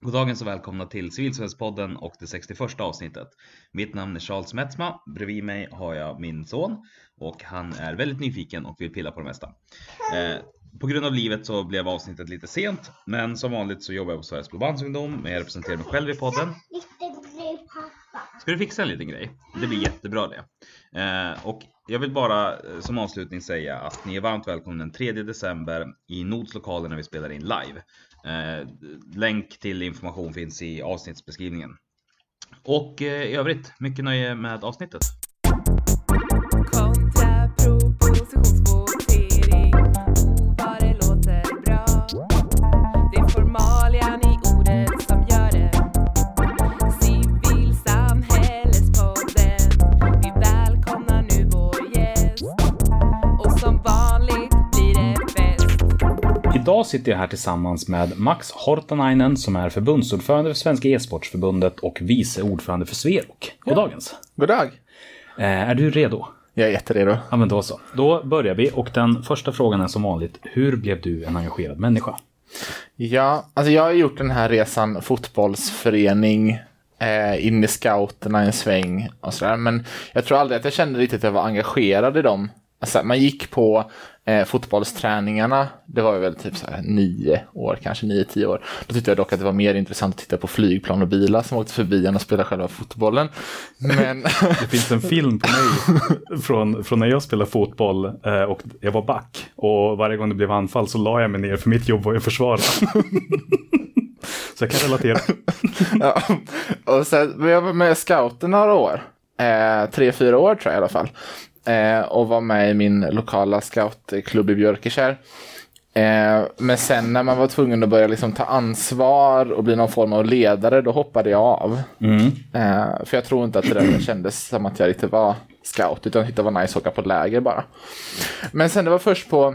God dagens och välkomna till Civilsamhällespodden och det 61 avsnittet. Mitt namn är Charles Metzma. Bredvid mig har jag min son och han är väldigt nyfiken och vill pilla på det mesta. Eh, på grund av livet så blev avsnittet lite sent, men som vanligt så jobbar jag på Sveriges Blåbandsungdom, jag representerar mig själv i podden. Ska du fixa en liten grej? Det blir jättebra det. Eh, och jag vill bara eh, som avslutning säga att ni är varmt välkomna den 3 december i Nods lokaler när vi spelar in live. Eh, länk till information finns i avsnittsbeskrivningen. Och eh, i övrigt, mycket nöje med avsnittet. Idag sitter jag här tillsammans med Max Hortanainen som är förbundsordförande för Svenska e-sportsförbundet och vice ordförande för Sverok. Goddagens! God dag. Eh, är du redo? Jag är jätteredo. Ja, men då så. Då börjar vi och den första frågan är som vanligt. Hur blev du en engagerad människa? Ja, alltså jag har gjort den här resan fotbollsförening, eh, in i scouterna en sväng och sådär. Men jag tror aldrig att jag kände riktigt att jag var engagerad i dem. Alltså, man gick på eh, fotbollsträningarna, det var väl typ så här nio år, kanske nio, tio år. Då tyckte jag dock att det var mer intressant att titta på flygplan och bilar som åkte förbi än att spela själva fotbollen. Men Det finns en film på mig från, från när jag spelade fotboll eh, och jag var back. Och varje gång det blev anfall så la jag mig ner för mitt jobb var ju att försvara. så jag kan relatera. ja. och sen, men jag var med i scouter några år. Eh, tre, fyra år tror jag i alla fall. Eh, och var med i min lokala scoutklubb i Björkeskär. Eh, men sen när man var tvungen att börja liksom ta ansvar och bli någon form av ledare, då hoppade jag av. Mm. Eh, för jag tror inte att det där kändes som att jag riktigt var scout, utan tyckte det var nice att åka på läger bara. Men sen det var först på,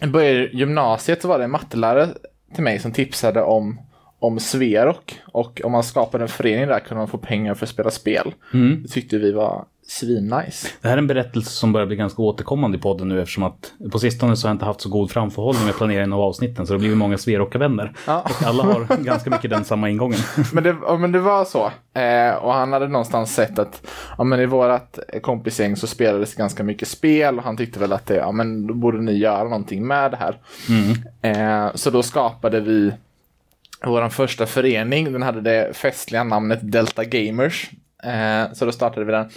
av gymnasiet så var det en mattelärare till mig som tipsade om om Sverok och om man skapade en förening där kunde man få pengar för att spela spel. Mm. Det tyckte vi var svinnice. Det här är en berättelse som börjar bli ganska återkommande i podden nu eftersom att på sistone så har jag inte haft så god framförhållning med planeringen av avsnitten så det har blivit många Sverocka-vänner. Ja. Och alla har ganska mycket den samma ingången. Men det, men det var så. Eh, och han hade någonstans sett att ja, men i vårt kompisgäng så spelades ganska mycket spel och han tyckte väl att det, ja, men då borde ni göra någonting med det här. Eh, så då skapade vi vår första förening. Den hade det festliga namnet Delta Gamers. Eh, så då startade vi den.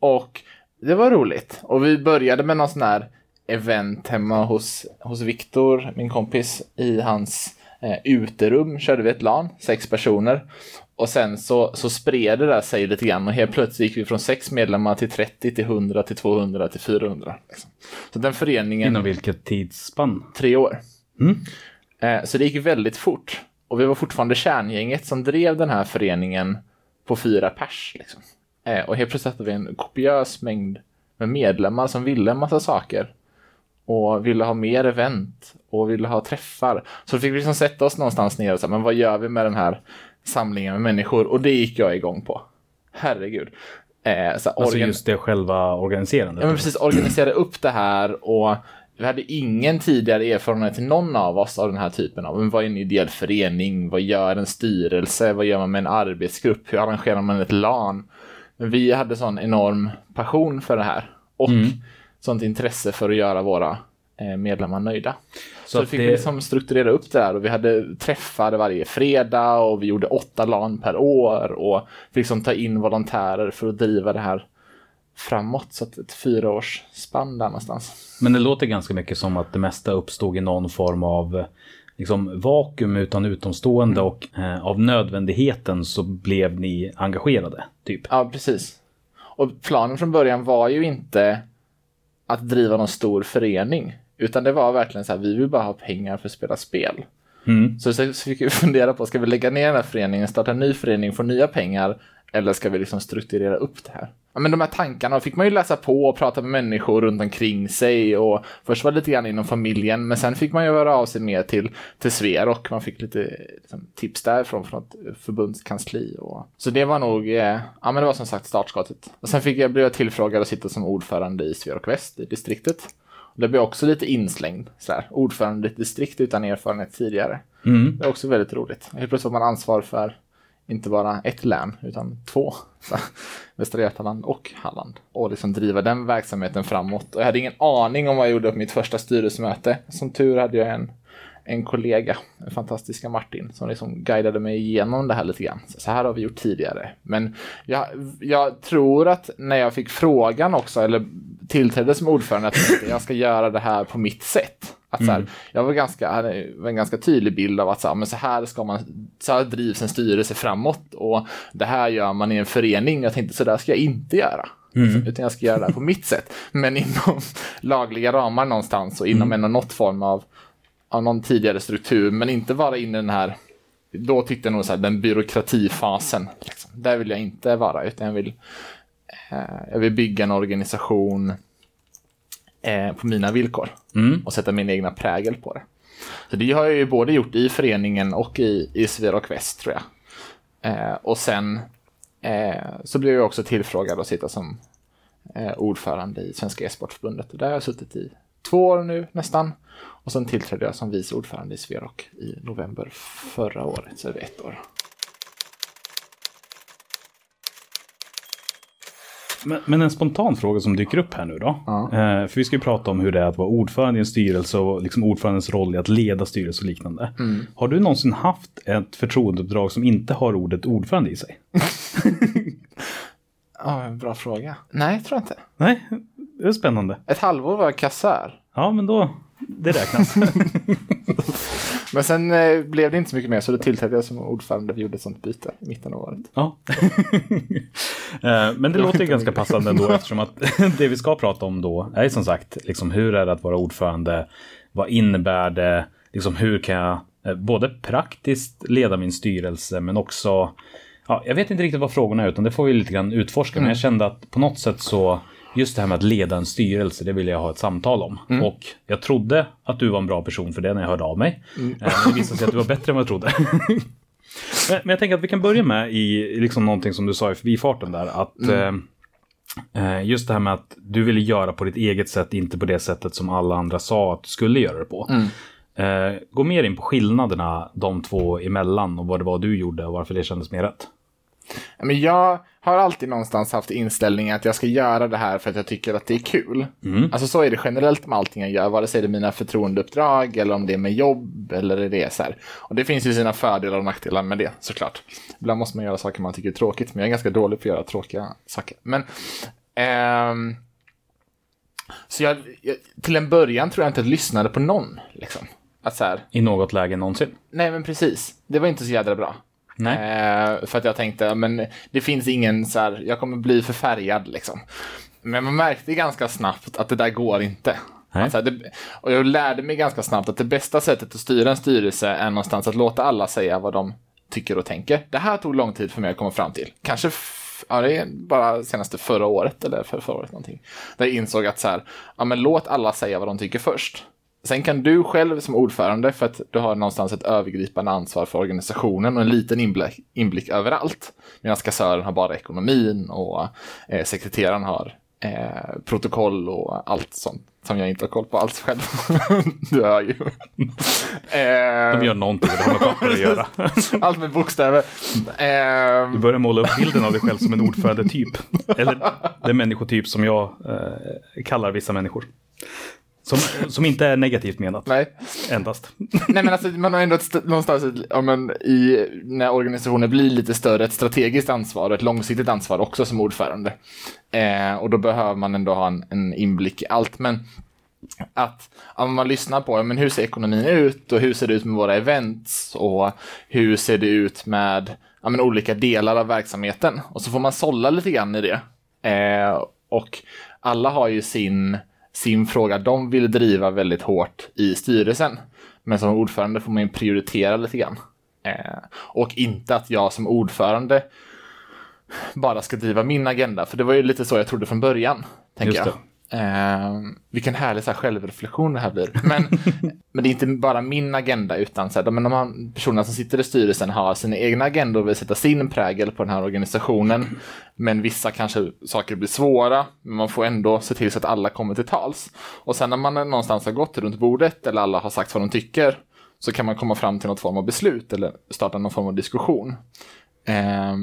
Och det var roligt. Och vi började med någon sån här event hemma hos, hos Viktor, min kompis, i hans eh, uterum körde vi ett LAN, sex personer. Och sen så, så spred det där sig lite grann och helt plötsligt gick vi från sex medlemmar till 30 till 100 till 200 till 400. Liksom. Så den föreningen, Inom vilket tidsspann? tre år. Mm. Eh, så det gick väldigt fort. Och vi var fortfarande kärngänget som drev den här föreningen på fyra pers. Liksom. Eh, och helt plötsligt hade vi en kopiös mängd med medlemmar som ville en massa saker. Och ville ha mer event och ville ha träffar. Så då fick vi liksom sätta oss någonstans ner och säga, men vad gör vi med den här samlingen med människor? Och det gick jag igång på. Herregud. Eh, så Alltså just det själva organiserandet. Ja, men precis. Organisera upp det här och vi hade ingen tidigare erfarenhet till någon av oss av den här typen av, men vad är en ideell förening? Vad gör en styrelse? Vad gör man med en arbetsgrupp? Hur arrangerar man ett LAN? Men vi hade sån enorm passion för det här och Mm. sånt intresse för att göra våra eh, medlemmar nöjda. Så, Så fick det- vi liksom strukturera upp det där och vi hade träffar varje fredag och vi gjorde åtta LAN per år och fick liksom ta in volontärer för att driva det här framåt. Så att ett fyraårsspann där någonstans. Men det låter ganska mycket som att det mesta uppstod i någon form av liksom, vakuum utan utomstående och eh, av nödvändigheten så blev ni engagerade. Typ. Ja, precis. Och planen från början var ju inte att driva någon stor förening. Utan det var verkligen så här, vi vill bara ha pengar för att spela spel. Mm. Så så fick vi fundera på, ska vi lägga ner den här föreningen, starta en ny förening, få nya pengar? Eller ska vi liksom strukturera upp det här? Ja, men de här tankarna fick man ju läsa på och prata med människor runt omkring sig. Och först var det lite grann inom familjen, men sen fick man ju höra av sig mer till, till Sverok. Man fick lite liksom, tips därifrån från ett förbundskansli. Och... Så det var nog, eh, ja men det var som sagt startskottet. Och sen fick jag, blev jag tillfrågad att sitta som ordförande i Sverok Väst, i distriktet. Det blir också lite inslängd. Så här, ordförande i ett distrikt utan erfarenhet tidigare. Mm. Det är också väldigt roligt. Helt plötsligt har man ansvar för inte bara ett län, utan två. Så, Västra Götaland och Halland. Och liksom driva den verksamheten framåt. Och jag hade ingen aning om vad jag gjorde på mitt första styrelsemöte. Som tur hade jag en, en kollega, den fantastiska Martin, som liksom guidade mig igenom det här lite grann. Så, så här har vi gjort tidigare. Men jag, jag tror att när jag fick frågan också, eller tillträdde som ordförande, att jag ska göra det här på mitt sätt. Att så här, jag var ganska, hade en ganska tydlig bild av att så här, men så här ska man, så här drivs en styrelse framåt och det här gör man i en förening. Jag tänkte så där ska jag inte göra. Utan jag ska göra det på mitt sätt. Men inom lagliga ramar någonstans och inom mm. något form av, av någon tidigare struktur. Men inte vara inne i den här, då tyckte jag nog så här, den byråkratifasen. Liksom. Där vill jag inte vara, utan jag vill, eh, jag vill bygga en organisation eh, på mina villkor Mm. och sätta min egna prägel på det. Så det har jag ju både gjort i föreningen och i, i Sverok Väst tror jag. Eh, och sen eh, så blev jag också tillfrågad att sitta som eh, ordförande i Svenska e-sportförbundet. Där har jag suttit i två år nu nästan. Och sen tillträdde jag som vice ordförande i Sverok i november förra året, så är det ett år. Men, men en spontan fråga som dyker upp här nu då. Ja. Eh, för vi ska ju prata om hur det är att vara ordförande i en styrelse och liksom ordförandens roll i att leda styrelse och liknande. Mm. Har du någonsin haft ett förtroendeuppdrag som inte har ordet ordförande i sig? Ja, bra fråga. Nej, tror jag inte. Nej, det är spännande. Ett halvår var jag kassör. Ja, men då, det räknas. Men sen eh, blev det inte så mycket mer, så då tillträdde jag som ordförande och gjorde ett sånt byte i mitten av året. Ja. Eh, Men det låter ju ganska passande ändå eftersom att det vi ska prata om då är som sagt liksom hur är det att vara ordförande? Vad innebär det? Liksom hur kan jag eh, både praktiskt leda min styrelse men också Ja, jag vet inte riktigt vad frågorna är utan det får vi lite grann utforska. Men jag kände att på något sätt så just det här med att leda en styrelse, det vill jag ha ett samtal om. Och jag trodde att du var en bra person för det när jag hörde av mig. Eh, Men det visade sig att du var bättre än vad jag trodde. Men, men jag tänker att vi kan börja med i liksom någonting som du sa i förbifarten där. Att eh, just det här med att du ville göra på ditt eget sätt, inte på det sättet som alla andra sa att du skulle göra det på. Eh, gå mer in på skillnaderna de två emellan och vad det var du gjorde och varför det kändes mer rätt. Men jag har alltid någonstans haft inställningen att jag ska göra det här för att jag tycker att det är kul. Alltså så är det generellt med allting jag gör, vare sig det är mina förtroendeuppdrag eller om det är med jobb eller här. Och det finns ju sina fördelar och nackdelar med det såklart. Ibland måste man göra saker man tycker är tråkigt, men jag är ganska dålig på att göra tråkiga saker. Men ehm, så jag, jag, till en början tror jag inte att jag lyssnade på någon. Liksom. Att så här, I något läge någonsin. nej men precis, det var inte så jädra bra. Eh, för att jag tänkte, men det finns ingen så här, jag kommer bli förfärgad liksom. Men man märkte ganska snabbt att det där går inte. Alltså, det, och jag lärde mig ganska snabbt att det bästa sättet att styra en styrelse är någonstans att låta alla säga vad de tycker och tänker. Det här tog lång tid för mig att komma fram till. Kanske ja, det är bara senaste förra året eller för förra året någonting. Där jag insåg att så här, ja men låt alla säga vad de tycker först. Sen kan du själv som ordförande, för att du har någonstans ett övergripande ansvar för organisationen och en liten inblick, inblick överallt. Medan kassören har bara ekonomin och eh, sekreteraren har eh, protokoll och allt sånt som jag inte har koll på alls själv. du hör ju. eh, De gör någonting och det har med papper att göra. allt med bokstäver. Eh, Du börjar måla upp bilden av dig själv som en ordförande-typ. Eller den människotyp som jag eh, kallar vissa människor. Som, som inte är negativt menat, nej. endast. Nej men alltså man har ändå ett st- någonstans ja, men i, när organisationen blir lite större ett strategiskt ansvar och ett långsiktigt ansvar också som ordförande. Eh, och då behöver man ändå ha en, en inblick i allt. Men att om man lyssnar på ja, men hur ser ekonomin ut och hur ser det ut med våra events och hur ser det ut med ja, men olika delar av verksamheten. Och så får man sålla lite grann i det. Eh, och alla har ju sin, sin fråga de vill driva väldigt hårt i styrelsen. Men som ordförande får man ju prioritera lite grann. Eh, och inte att jag som ordförande bara ska driva min agenda. För det var ju lite så jag trodde från början. Tänker jag. Eh, vilken härlig så här, självreflektion det här blir. Men, men det är inte bara min agenda, utan så här, de, de här personerna som sitter i styrelsen har sina egna agendor och vill sätta sin prägel på den här organisationen. Men vissa kanske saker blir svåra, men man får ändå se till så att alla kommer till tals. Och sen när man någonstans har gått runt bordet eller alla har sagt vad de tycker, så kan man komma fram till något form av beslut eller starta någon form av diskussion. Eh,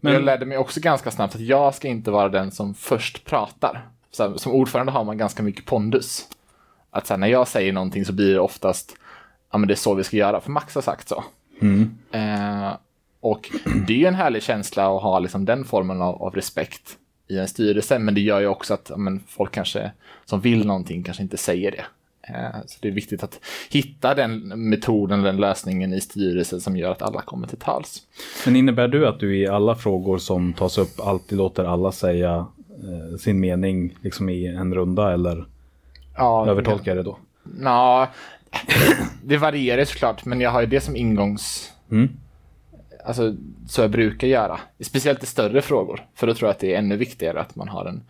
men jag lärde mig också ganska snabbt att jag ska inte vara den som först pratar. Så här, som ordförande har man ganska mycket pondus. Att så här, när jag säger någonting så blir det oftast, ja men det är så vi ska göra, för Max har sagt så. Mm. Eh, och det är ju en härlig känsla att ha liksom den formen av, av respekt i en styrelse, men det gör ju också att men, folk kanske som vill någonting kanske inte säger det. Eh, så det är viktigt att hitta den metoden, den lösningen i styrelsen som gör att alla kommer till tals. Men innebär du att du i alla frågor som tas upp alltid låter alla säga sin mening liksom i en runda eller Ja, övertolkar jag det då? Ja, det varierar såklart, men jag har ju det som ingångs... Mm. Alltså, så jag brukar göra. Speciellt i större frågor, för då tror jag att det är ännu viktigare att man har en...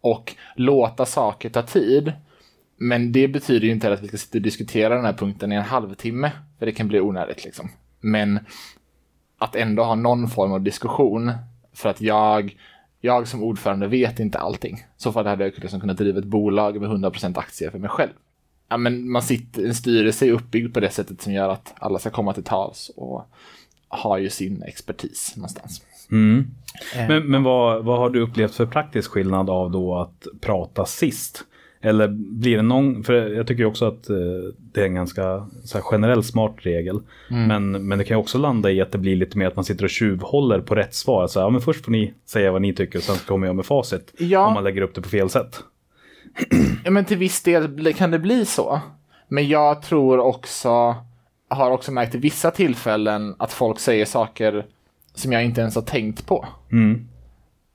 Och låta saker ta tid. Men det betyder ju inte att vi ska sitta och diskutera den här punkten i en halvtimme, för det kan bli onödigt liksom. Men att ändå ha någon form av diskussion, för att jag, jag som ordförande vet inte allting. Så fall hade jag liksom kunnat driva ett bolag med 100% aktier för mig själv. Ja, men man sitter, en styrelse är uppbyggd på det sättet som gör att alla ska komma till tals och har ju sin expertis någonstans. Mm. Men, men vad, vad har du upplevt för praktisk skillnad av då att prata sist? Eller blir det någon, för jag tycker också att eh, det är en ganska generell smart regel. Men, men det kan ju också landa i att det blir lite mer att man sitter och tjuvhåller på rätt svar. Så, ja, men först får ni säga vad ni tycker och sen kommer jag med facit. Ja. Om man lägger upp det på fel sätt. Ja, men till viss del kan det bli så. Men jag tror också, har också märkt i vissa tillfällen att folk säger saker som jag inte ens har tänkt på. Mm.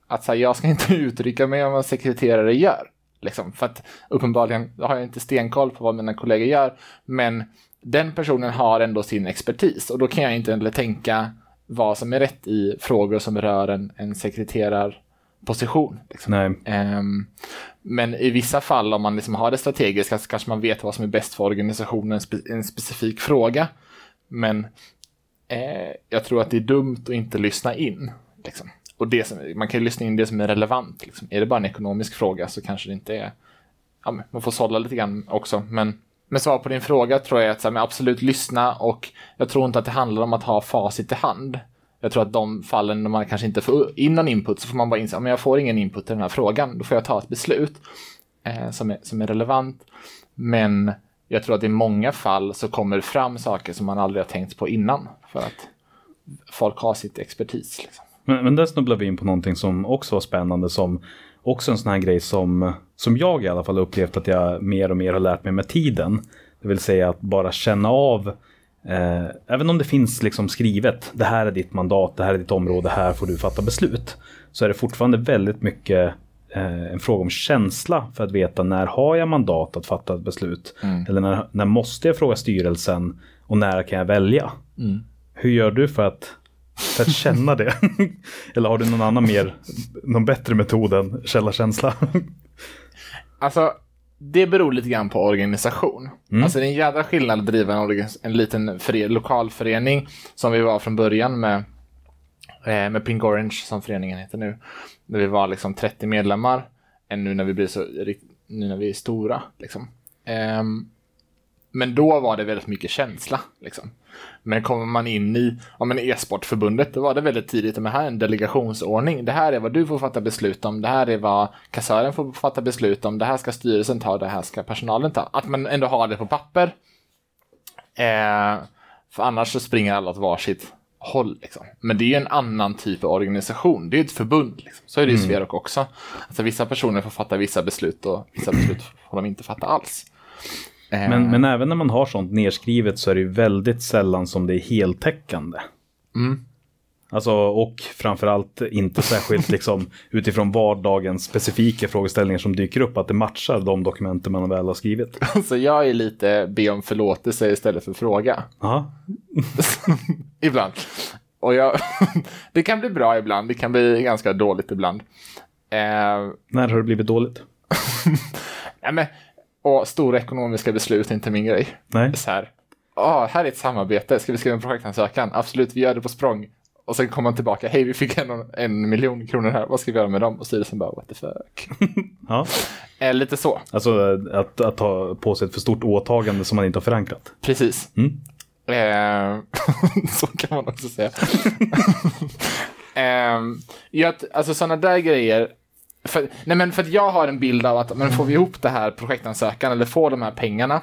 Att så här, jag ska inte uttrycka mig om vad sekreterare gör. Liksom, för att uppenbarligen har jag inte stenkoll på vad mina kollegor gör. Men den personen har ändå sin expertis och då kan jag inte heller tänka vad som är rätt i frågor som rör en, en sekreterarposition. Liksom. Nej. Ehm, men i vissa fall, om man liksom har det strategiska, så kanske man vet vad som är bäst för organisationen, spe- en specifik fråga. Men eh, jag tror att det är dumt att inte lyssna in. Liksom. Och det som, man kan ju lyssna in det som är relevant. Liksom. Är det bara en ekonomisk fråga så kanske det inte är... Ja, man får sålla lite grann också. Men, men svar på din fråga tror jag att så här, absolut lyssna och jag tror inte att det handlar om att ha facit i hand. Jag tror att de fallen när man kanske inte får in någon input så får man bara inse att jag får ingen input i den här frågan. Då får jag ta ett beslut eh, som, är, som är relevant. Men jag tror att i många fall så kommer det fram saker som man aldrig har tänkt på innan. För att folk har sitt expertis. Liksom. Men, men där snubblar vi in på någonting som också var spännande som också en sån här grej som, som jag i alla fall upplevt att jag mer och mer har lärt mig med tiden. Det vill säga att bara känna av, eh, även om det finns liksom skrivet, det här är ditt mandat, det här är ditt område, här får du fatta beslut. Så är det fortfarande väldigt mycket eh, en fråga om känsla för att veta när har jag mandat att fatta ett beslut? Eller när, när måste jag fråga styrelsen och när kan jag välja? Hur gör du för att, för att känna det? Eller har du någon annan mer, någon bättre metod än källa-känsla? Alltså, det beror lite grann på organisation. Alltså det är en jädra skillnad att driva en, en liten före- lokalförening som vi var från början med, eh, med Pink Orange som föreningen heter nu. Där vi var liksom 30 medlemmar. Än nu när vi blir så, nu när vi är stora. Liksom. Ehm, men då var det väldigt mycket känsla. Liksom. Men kommer man in i ja, men e-sportförbundet, då var det väldigt tidigt, men här är en delegationsordning. Det här är vad du får fatta beslut om, det här är vad kassören får fatta beslut om, det här ska styrelsen ta, det här ska personalen ta. Att man ändå har det på papper. Eh, för annars så springer alla åt varsitt håll. Liksom. Men det är ju en annan typ av organisation. Det är ett förbund. Liksom. Så är det i Sverok också. Alltså, vissa personer får fatta vissa beslut och vissa beslut får de inte fatta alls. Eh, Men, men även när man har sånt nedskrivet så är det ju väldigt sällan som det är heltäckande. Alltså, och framförallt inte särskilt liksom utifrån vardagens specifika frågeställningar som dyker upp, att det matchar de dokumenten man väl har skrivit. Så jag är lite be om förlåtelse istället för fråga. Aha. ibland. Och jag, det kan bli bra ibland, det kan bli ganska dåligt ibland. Eh, När har det blivit dåligt? Nej, men, och stora ekonomiska beslut är inte min grej. Nej. Så här, ah, här är ett samarbete, ska vi skriva en projektansökan? Absolut, vi gör det på språng. Och sen kommer man tillbaka, hej vi fick en, en miljon kronor här, vad ska vi göra med dem? Och styrelsen bara, what the fuck. Ja. Eh, lite så, Alltså att, att ta på sig ett för stort åtagande som man inte har förankrat. precis. Mm. Eh, så kan man också säga. eh, jag, alltså sådana där grejer. För, nej men för att jag har en bild av att men får vi ihop det här projektansökan eller får de här pengarna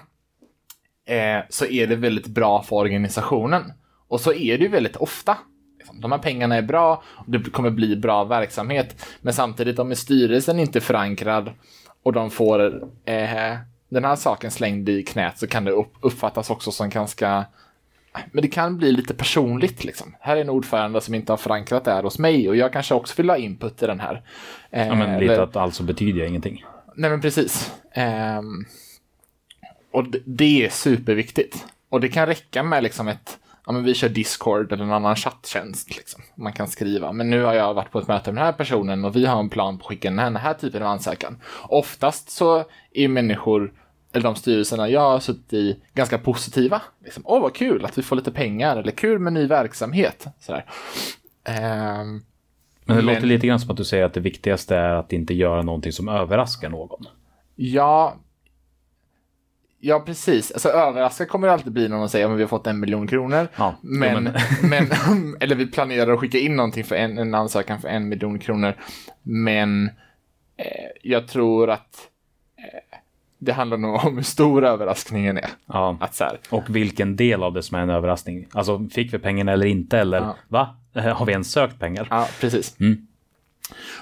eh, så är det väldigt bra för organisationen. Och så är det ju väldigt ofta. Liksom, de här pengarna är bra och det kommer bli bra verksamhet. Men samtidigt om styrelsen inte är förankrad och de får eh, den här saken slängd i knät så kan det uppfattas också som ganska men det kan bli lite personligt liksom. Här är en ordförande som inte har förankrat det här hos mig och jag kanske också vill ha input i den här. Eh, Ja, men lite eller- att alltså betyder jag ingenting. Nej men precis. Ehm, och det, det är superviktigt. Och det kan räcka med liksom ett, ja men vi kör Discord eller en annan chatttjänst. Liksom. Man kan skriva, men nu har jag varit på ett möte med den här personen och vi har en plan på att skicka den här, den här typen av ansökan. Oftast så är människor, eller de styrelserna jag har suttit i, ganska positiva. Liksom, Åh vad kul att vi får lite pengar, eller kul med ny verksamhet. Sådär. Ehm, Men det Men- låter lite grann som att du säger att det viktigaste är att inte göra någonting som överraskar någon. Ja, ja precis. Alltså överraskad kommer det alltid bli när de säger att vi har fått en miljon kronor. Ja, Men, men- men, eller vi planerar att skicka in någonting för en, en ansökan för en miljon kronor. Men eh, jag tror att det handlar nog om hur stor överraskningen är. Ja. Att så här, Och vilken del av det som är en överraskning. Alltså, fick vi pengarna eller inte? Eller Ja. va? Har vi ens sökt pengar? ja, precis. Mm.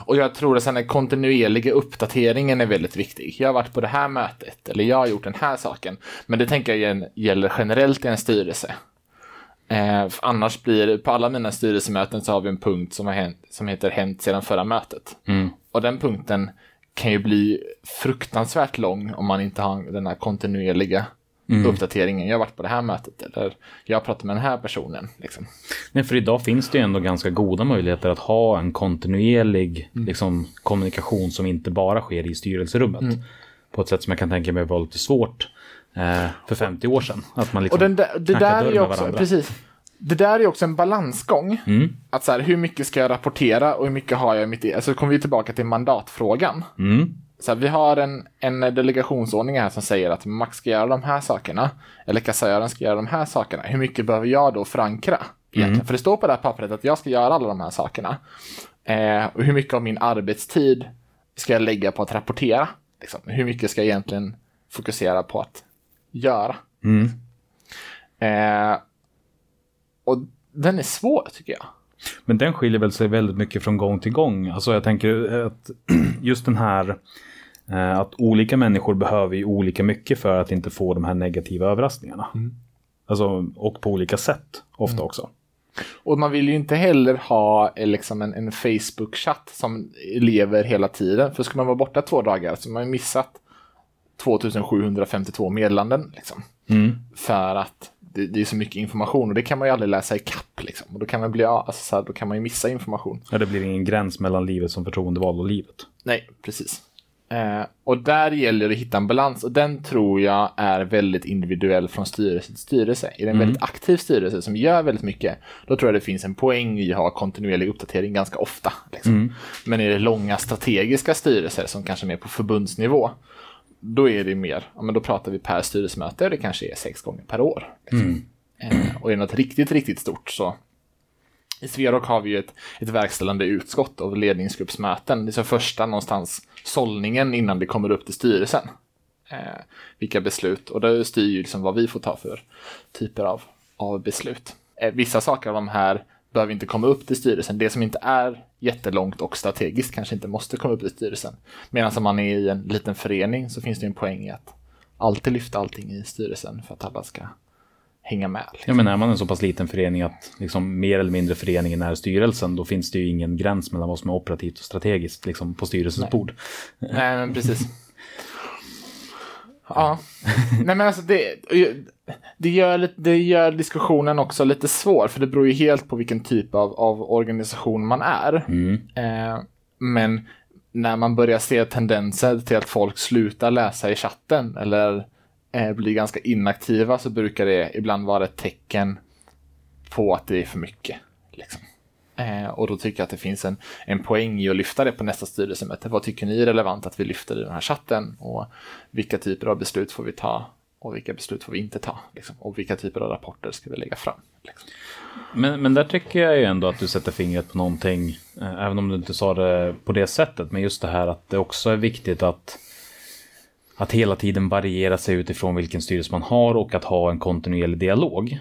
Och jag tror att sen den kontinuerliga uppdateringen är väldigt viktig. Jag har varit på det här mötet, eller jag har gjort den här saken. Men det tänker jag igen gäller generellt i en styrelse. Eh, annars blir det, på alla mina styrelsemöten så har vi en punkt som, har hänt, som heter hänt sedan förra mötet. Mm. Och den punkten kan ju bli fruktansvärt lång om man inte har den här kontinuerliga uppdateringen. Jag har varit på det här mötet eller jag har pratat med den här personen. Liksom. Nej, för idag finns det ju ändå ganska goda möjligheter att ha en kontinuerlig Mm. liksom, kommunikation som inte bara sker i styrelserummet. Mm. På ett sätt som jag kan tänka mig var lite svårt eh, för 50 år sedan. Att man liksom Och den där, det där är också, precis. Det där är också en balansgång. Mm. Att så här, hur mycket ska jag rapportera och hur mycket har jag i mitt... Alltså kommer vi tillbaka till mandatfrågan. Mm. Så här, vi har en, en delegationsordning här som säger att Max ska göra de här sakerna. Eller kassören ska göra de här sakerna. Hur mycket behöver jag då förankra? Egentligen? För det står på det här pappret att jag ska göra alla de här sakerna. Eh, och hur mycket av min arbetstid ska jag lägga på att rapportera? Liksom? Hur mycket ska jag egentligen fokusera på att göra? Mm. Eh, och den är svår tycker jag. Men den skiljer väl sig väldigt mycket från gång till gång. Alltså jag tänker att just den här eh, att olika människor behöver ju olika mycket för att inte få de här negativa överraskningarna. Alltså, och på olika sätt ofta också. Och man vill ju inte heller ha eh, liksom en, en Facebook-chatt som lever hela tiden. För ska man vara borta två dagar så har man missat 2752 meddelanden. Liksom. Mm. För att det, det är så mycket information och det kan man ju aldrig läsa i kapp. Liksom. Och då kan man bli, alltså, så här, då kan man ju missa information. Ja, det blir ingen gräns mellan livet som förtroendevald och livet. Nej, precis. Eh, och där gäller det att hitta en balans och den tror jag är väldigt individuell från styrelse till styrelse. Är det en väldigt aktiv styrelse som gör väldigt mycket, då tror jag det finns en poäng i att ha kontinuerlig uppdatering ganska ofta. Liksom. Men är det långa strategiska styrelser som kanske är mer på förbundsnivå, då är det mer, ja men då pratar vi per styrelsemöte och det kanske är sex gånger per år. Liksom. Eh, och är det något riktigt, riktigt stort så i Sverok har vi ju ett, ett verkställande utskott av ledningsgruppsmöten. Det är så första någonstans sållningen innan det kommer upp till styrelsen. Eh, vilka beslut, och det styr ju liksom vad vi får ta för typer av, av beslut. Eh, vissa saker av de här behöver inte komma upp till styrelsen. Det som inte är jättelångt och strategiskt kanske inte måste komma upp till styrelsen. Medan om man är i en liten förening så finns det en poäng i att alltid lyfta allting i styrelsen för att alla ska hänga med. liksom. Ja, men är man en så pass liten förening att liksom mer eller mindre föreningen är styrelsen, då finns det ju ingen gräns mellan vad som är operativt och strategiskt liksom, på styrelsens bord. Nej, men precis. Ja, nej men alltså det, det, gör, det gör diskussionen också lite svår, för det beror ju helt på vilken typ av, av organisation man är. Mm. Eh, men när man börjar se tendenser till att folk slutar läsa i chatten eller eh, blir ganska inaktiva så brukar det ibland vara ett tecken på att det är för mycket. Liksom. Eh, och då tycker jag att det finns en, en poäng i att lyfta det på nästa styrelsemöte. Vad tycker ni är relevant att vi lyfter i den här chatten? Och vilka typer av beslut får vi ta? Och vilka beslut får vi inte ta? Liksom? Och vilka typer av rapporter ska vi lägga fram? Liksom. Men, men där tycker jag ju ändå att du sätter fingret på någonting, eh, även om du inte sa det på det sättet, men just det här att det också är viktigt att att hela tiden variera sig utifrån vilken styrelse man har och att ha en kontinuerlig dialog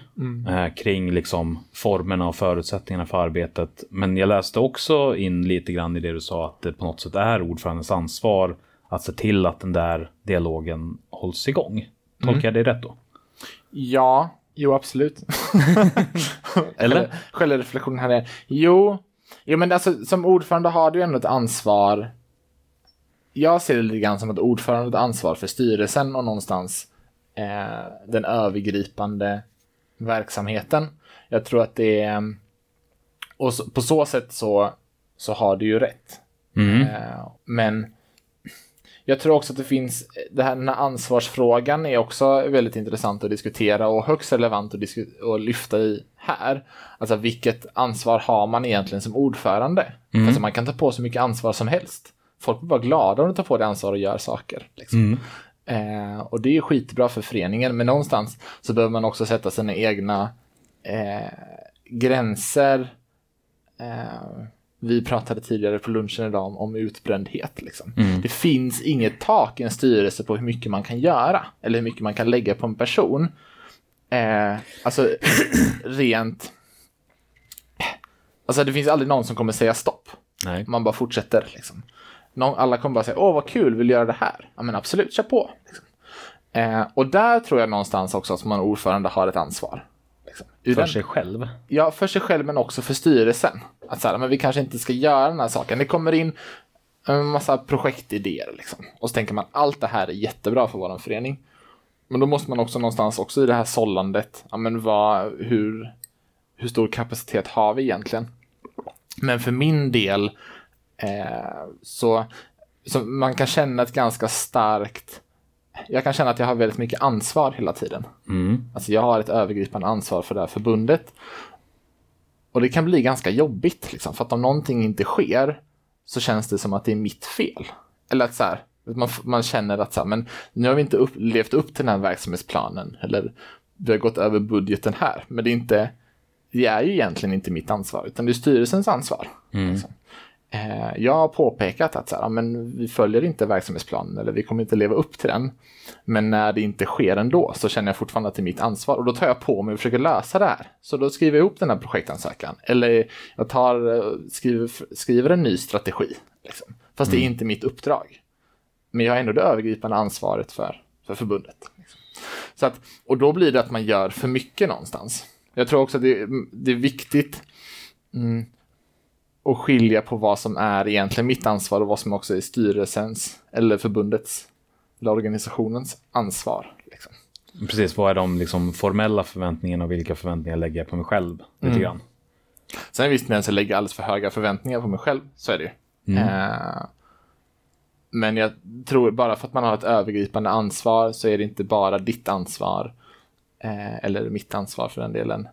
eh, kring liksom formerna och förutsättningarna för arbetet. Men jag läste också in lite grann i det du sa att det på något sätt är ordförandens ansvar att se till att den där dialogen hålls igång. Tolkar jag det rätt då? Ja, jo absolut. Eller? Självreflektionen här är, jo, jo men alltså som ordförande har du ändå ett ansvar. Jag ser det lite grann som att ordförande har ansvar för styrelsen och någonstans eh, den övergripande verksamheten. Jag tror att det är, och så, på så sätt så, så har du ju rätt. Eh, men jag tror också att det finns, det här, den här ansvarsfrågan är också väldigt intressant att diskutera och högst relevant att, att lyfta i här. Alltså vilket ansvar har man egentligen som ordförande? Alltså man kan ta på sig mycket ansvar som helst. Folk blir bara glada om du tar på dig ansvar och gör saker. Liksom. Eh, och det är ju skitbra för föreningen, men någonstans så behöver man också sätta sina egna eh, gränser. Eh, vi pratade tidigare på lunchen idag om, om utbrändhet. Liksom. Det finns inget tak i en styrelse på hur mycket man kan göra eller hur mycket man kan lägga på en person. Eh, alltså rent... Alltså det finns aldrig någon som kommer säga stopp. Nej. Man bara fortsätter. Liksom. Någon, alla kommer bara säga, åh vad kul, vill du göra det här? Ja men absolut, kör på. Liksom. Eh, och där tror jag någonstans också att man ordförande har ett ansvar. Liksom. För den- sig själv. Ja, för sig själv men också för styrelsen. Att så här, men vi kanske inte ska göra den här saken. Det kommer in en massa projektidéer liksom. Och så tänker man allt det här är jättebra för vår förening. Men då måste man också någonstans också i det här sållandet, ja men vad, hur, hur stor kapacitet har vi egentligen? Men för min del så, så man kan känna ett ganska starkt, jag kan känna att jag har väldigt mycket ansvar hela tiden. Alltså jag har ett övergripande ansvar för det här förbundet. Och det kan bli ganska jobbigt, liksom, för att om någonting inte sker så känns det som att det är mitt fel. Eller att så här, man, man känner att så här, men nu har vi inte upp, levt upp till den här verksamhetsplanen. Eller vi har gått över budgeten här. Men det är inte, det är ju egentligen inte mitt ansvar, utan det är styrelsens ansvar. Liksom. Eh, jag har påpekat att så här, men vi följer inte verksamhetsplanen eller vi kommer inte leva upp till den. Men när det inte sker ändå så känner jag fortfarande att det är mitt ansvar och då tar jag på mig och försöker lösa det här. Så då skriver jag ihop den här projektansökan eller jag tar, eh, skriver, skriver en ny strategi. Liksom. Fast det är inte mitt uppdrag. Men jag har ändå det övergripande ansvaret för, för förbundet. Liksom. Så att, och då blir det att man gör för mycket någonstans. Jag tror också att det, det är viktigt mm, att skilja på vad som är egentligen mitt ansvar och vad som också är styrelsens eller förbundets eller organisationens ansvar. Liksom. Precis, vad är de liksom formella förväntningarna och vilka förväntningar lägger jag på mig själv? Lite grann. Sen visst, när jag lägger alldeles för höga förväntningar på mig själv, så är det ju. Eh, men jag tror bara för att man har ett övergripande ansvar så är det inte bara ditt ansvar, eh, eller mitt ansvar för den delen,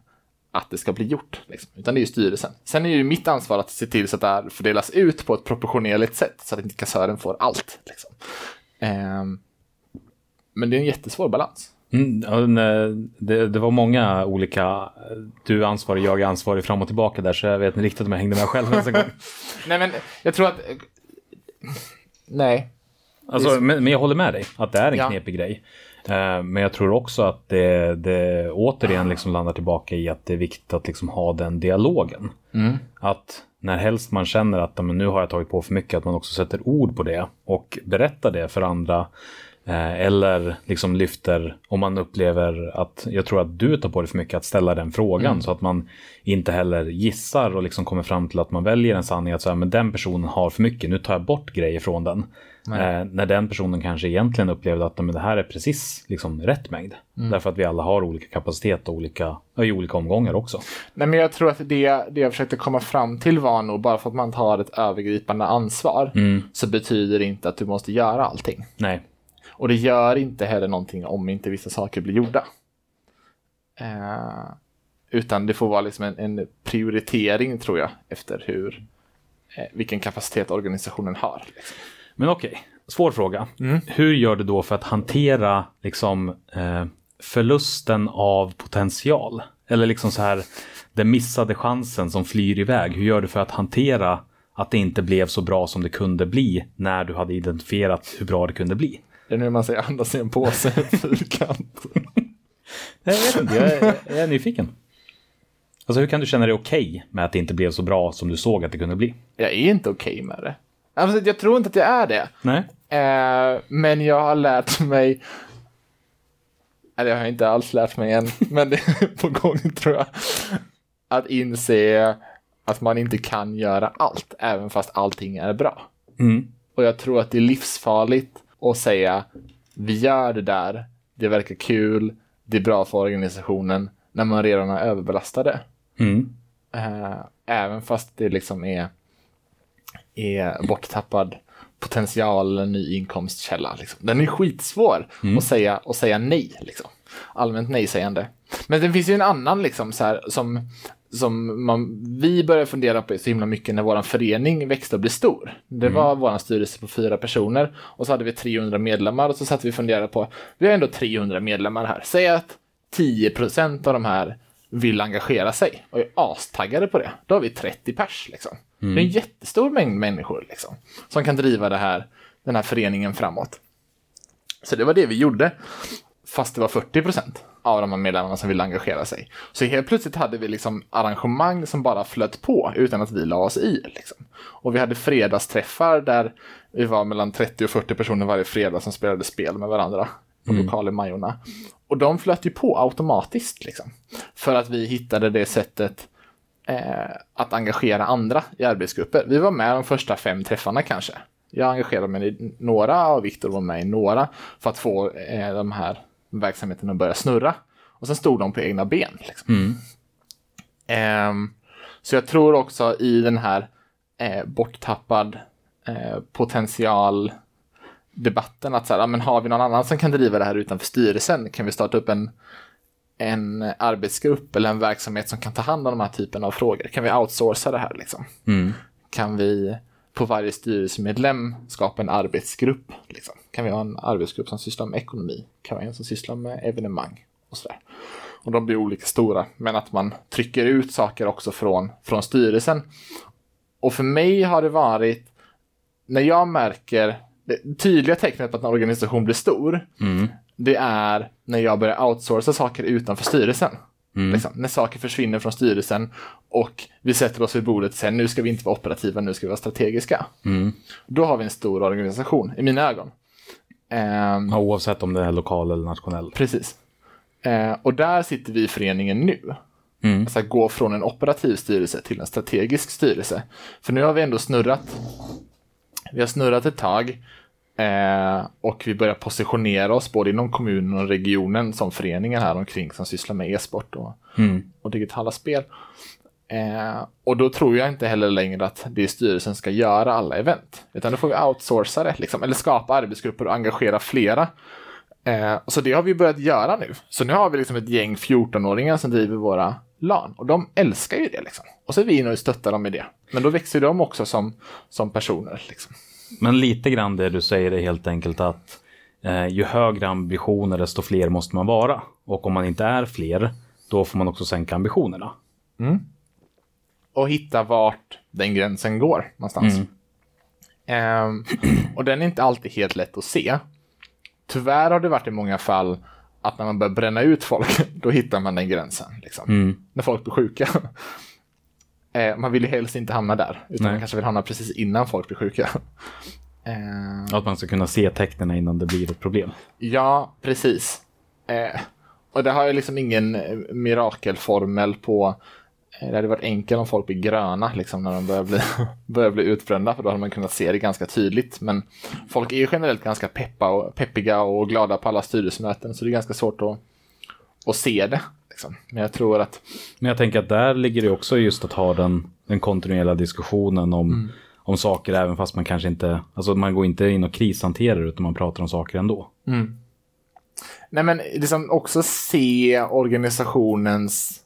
att det ska bli gjort. Liksom. Utan det är ju styrelsen. Sen är det ju mitt ansvar att se till så att det här fördelas ut på ett proportionerligt sätt, så att inte kassören får allt. Liksom. Eh, men det är en jättesvår balans. Mm, nej, det, det var många olika, du är ansvarig, jag är ansvarig fram och tillbaka där, så jag vet inte riktigt om jag hängde med själv ens en gång. Nej, men jag tror att... Nej, Alltså, men, men jag håller med dig att det är en Ja. knepig grej. Eh, men jag tror också att det, det återigen liksom landar tillbaka i att det är viktigt att liksom ha den dialogen. Att när helst man känner att "Ja, men nu har jag tagit på för mycket, att man också sätter ord på det och berättar det för andra. Eh, eller liksom lyfter, om man upplever att, jag tror att du tar på dig för mycket att ställa den frågan så att man inte heller gissar och liksom kommer fram till att man väljer en sanning att säga men den personen har för mycket, nu tar jag bort grejer från den. Eh, när den personen kanske egentligen upplevde att men det här är precis liksom rätt mängd. Därför att vi alla har olika kapacitet och olika, i olika omgångar också. Nej, men jag tror att det, det jag försökte komma fram till var nog bara för att man tar ett övergripande ansvar så betyder det inte att du måste göra allting. Nej, Och det gör inte heller någonting om inte vissa saker blir gjorda. Eh, utan det får vara liksom en, en prioritering tror jag efter hur, eh, vilken kapacitet organisationen har. Liksom. Men okej, svår fråga. Hur gör du då för att hantera liksom, eh, förlusten av potential? Eller liksom så här, den missade chansen som flyr iväg. Hur gör du för att hantera att det inte blev så bra som det kunde bli när du hade identifierat hur bra det kunde bli? Det är nu man säger andas i en påse, fyrkant. Jag vet inte, jag är, jag är nyfiken. Alltså hur kan du känna dig okej med att det inte blev så bra som du såg att det kunde bli? Jag är inte okej med det. Alltså, jag tror inte att jag är det. Nej. Eh, men jag har lärt mig, eller jag har inte alls lärt mig än, men det är på gång tror jag, att inse att man inte kan göra allt, även fast allting är bra. Mm. Och jag tror att det är livsfarligt att säga, vi gör det där, det verkar kul, det är bra för organisationen, när man redan är överbelastade. Mm. Eh, även fast det liksom är, är borttappad potential, en ny inkomstkälla. Liksom. Den är skitsvår att, säga, att säga nej. Liksom. Allmänt nej-sägande. Men det finns ju en annan liksom, så här, som, som man, vi började fundera på så himla mycket när vår förening växte och blev stor. Det var vår styrelse på fyra personer och så hade vi 300 medlemmar och så satt vi och funderade på, vi har ändå 300 medlemmar här. Säg att 10% av de här vill engagera sig och är astaggade på det. Då har vi 30 pers liksom. Det är en jättestor mängd människor liksom, som kan driva det här, den här föreningen framåt. Så det var det vi gjorde, fast det var 40% av de här medlemmarna som ville engagera sig. Så helt plötsligt hade vi liksom arrangemang som bara flöt på utan att vi la oss i. Liksom. Och vi hade fredagsträffar där vi var mellan 30 och 40 personer varje fredag som spelade spel med varandra på lokal i Majorna. Och de flöt ju på automatiskt liksom. För att vi hittade det sättet eh, att engagera andra i arbetsgrupper. Vi var med de första fem träffarna kanske. Jag engagerade mig i några och Viktor var med i några för att få eh, de här verksamheterna att börja snurra. Och sen stod de på egna ben. Liksom. Ehm, så jag tror också i den här eh, borttappad eh, potential debatten att så här, ja, men har vi någon annan som kan driva det här utanför styrelsen? Kan vi starta upp en, en arbetsgrupp eller en verksamhet som kan ta hand om de här typen av frågor? Kan vi outsourca det här liksom? Mm. Kan vi på varje styrelsemedlem skapa en arbetsgrupp? Liksom? Kan vi ha en arbetsgrupp som sysslar med ekonomi? Kan vi ha en som sysslar med evenemang? Och sådär. Och de blir olika stora, men att man trycker ut saker också från, från styrelsen. Och för mig har det varit, när jag märker, det tydliga tecknet på att en organisation blir stor, det är när jag börjar outsourca saker utanför styrelsen. Liksom, när saker försvinner från styrelsen och vi sätter oss vid bordet och säger nu ska vi inte vara operativa, nu ska vi vara strategiska. Då har vi en stor organisation, i mina ögon. Ja, oavsett om det är lokal eller nationell. Precis. Eh, och där sitter vi i föreningen nu. Mm. Alltså att gå från en operativ styrelse till en strategisk styrelse. För nu har vi ändå snurrat. Vi har snurrat ett tag. Eh, och vi börjar positionera oss både inom kommunen och regionen som föreningar här omkring som sysslar med e-sport och, och digitala spel. Eh, och då tror jag inte heller längre att det är styrelsen ska göra alla event. Utan då får vi outsourca det, liksom, eller skapa arbetsgrupper och engagera flera. Eh, så det har vi börjat göra nu. Så nu har vi liksom ett gäng 14-åringar som driver våra LAN. Och de älskar ju det liksom. Och så är vi inne och stöttar dem i det. Men då växer de också som, som personer. Liksom. Men lite grann det du säger är helt enkelt att eh, ju högre ambitioner desto fler måste man vara. Och om man inte är fler, då får man också sänka ambitionerna. Och hitta vart den gränsen går någonstans. Ehm, och den är inte alltid helt lätt att se. Tyvärr har det varit i många fall att när man börjar bränna ut folk, då hittar man den gränsen. Liksom. När folk blir sjuka. Eh, man vill ju helst inte hamna där, utan Nej. man kanske vill hamna precis innan folk blir sjuka. Eh, Att man ska kunna se tecknen innan det blir ett problem. Ja, precis. Eh, och det har ju liksom ingen eh, mirakelformel på... Eh, det hade varit enkelt om folk blir gröna liksom, när de börjar bli, börjar bli utbrända, för då hade man kunnat se det ganska tydligt. Men folk är ju generellt ganska peppa och, peppiga och glada på alla styrelsemöten, så det är ganska svårt att, att se det. Liksom. Men jag tror att... Men jag tänker att där ligger det också just att ha den, den kontinuerliga diskussionen om, om saker även fast man kanske inte, alltså man går inte in och krishanterar utan man pratar om saker ändå. Nej, men liksom också se organisationens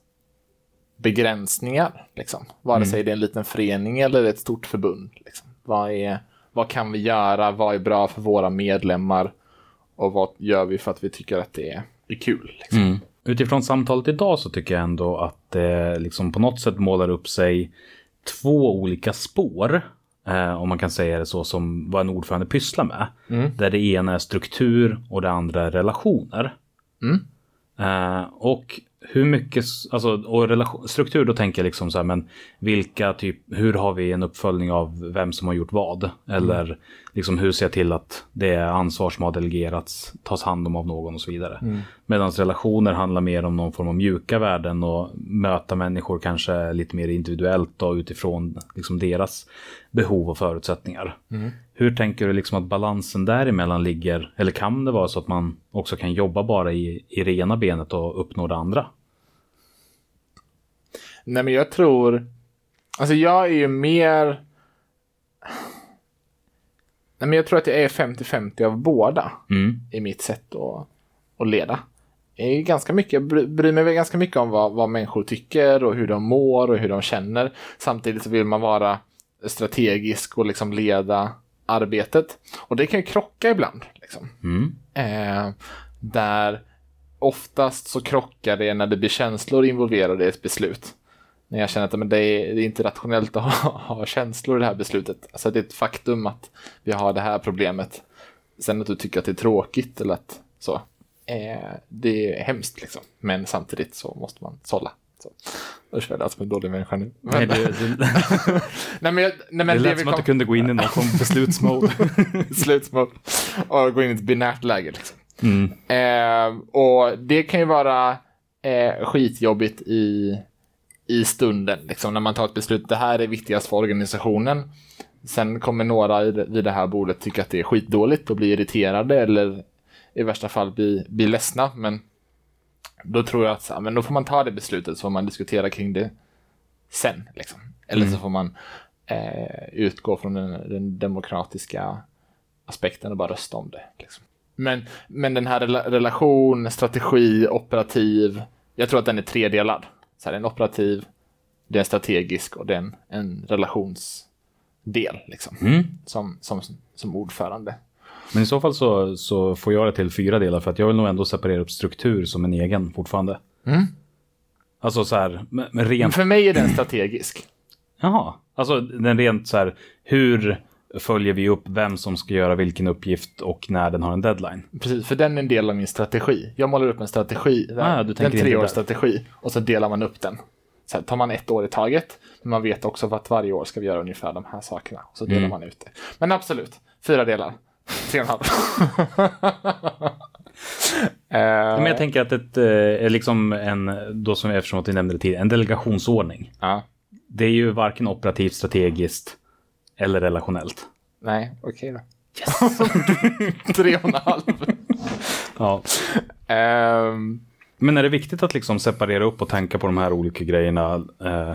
begränsningar. Liksom. Vare sig det är en liten förening eller ett stort förbund. Liksom. Vad, är, vad kan vi göra? Vad är bra för våra medlemmar? Och vad gör vi för att vi tycker att det är, är kul? Liksom. Utifrån samtalet idag så tycker jag ändå att det liksom på något sätt målar upp sig två olika spår. Eh, om man kan säga det så som vad en ordförande pysslar med. Där det ena är struktur och det andra är relationer. Eh, och hur mycket, alltså, och relation, struktur då tänker jag liksom så här, men vilka typ, hur har vi en uppföljning av vem som har gjort vad? Eller liksom hur ser jag till att det ansvar som har delegerats tas hand om av någon och så vidare. Medan relationer handlar mer om någon form av mjuka värden och möta människor kanske lite mer individuellt och utifrån liksom deras behov och förutsättningar. Hur tänker du liksom att balansen däremellan ligger? Eller kan det vara så att man också kan jobba bara i, i det ena benet och uppnå det andra? Nej, men jag tror... Alltså jag är ju mer... Nej, men jag tror att jag är 50-50 av båda Mm. i mitt sätt att, att leda. Jag, är ganska mycket, jag bry- bryr mig väl ganska mycket om vad, vad människor tycker och hur de mår och hur de känner. Samtidigt så vill man vara strategisk och liksom leda arbetet. Och det kan ju krocka ibland. Liksom. Mm. Eh, där oftast så krockar det när det blir känslor involverade i ett beslut. När jag känner att men det, är, det är inte rationellt att ha, ha känslor i det här beslutet. Alltså det är ett faktum att vi har det här problemet. Sen att du tycker att det är tråkigt eller att så. Eh, det är hemskt liksom. Men samtidigt så måste man sålla. Så. Usch, jag lät som en dålig människa nu. Men, Nej, det, det, nej, men, jag- nej, men det det lät vi som att kom- du kunde gå in i någon form beslutsmode. slutsmål och gå in i ett binärt läge. Liksom. Mm. Eh, och det kan ju vara eh, skitjobbigt i, i stunden, liksom, när man tar ett beslut. Det här är viktigast för organisationen. Sen kommer några i det, vid det här bordet tycka att det är skitdåligt och bli irriterade eller i värsta fall bli, bli ledsna. Men då tror jag att så men då får man ta det beslutet så får man diskutera kring det sen. Liksom. Eller så får man eh, utgå från den, den demokratiska aspekten och bara rösta om det. Liksom. Men, men den här rela- relation, strategi, operativ, jag tror att den är tredelad. Så här, en operativ, det är strategisk och det är en, en relationsdel liksom, Mm. som, som, som ordförande. Men i så fall så, så får jag det till fyra delar för att jag vill nog ändå separera upp struktur som en egen fortfarande. Mm. Alltså så här, Men rent, för mig är den strategisk. jaha, alltså den rent så här, hur följer vi upp vem som ska göra vilken uppgift och när den har en deadline? Precis, för den är en del av min strategi. Jag målar upp en strategi, Ah, du en treårsstrategi, och så delar man upp den. Så här, tar man ett år i taget, men man vet också att varje år ska vi göra ungefär de här sakerna. Och så delar Mm. man ut det. Men absolut, fyra delar. Tre och en halv. Eh, Men jag tänker att det är liksom en, då som eftersom att vi nämnde det tidigare, en delegationsordning. ja, Det är ju varken operativt, strategiskt eller relationellt. nej, okej då. Tre och en halv. Ja. Ehm, Men är det viktigt att liksom separera upp och tänka på de här olika grejerna eh,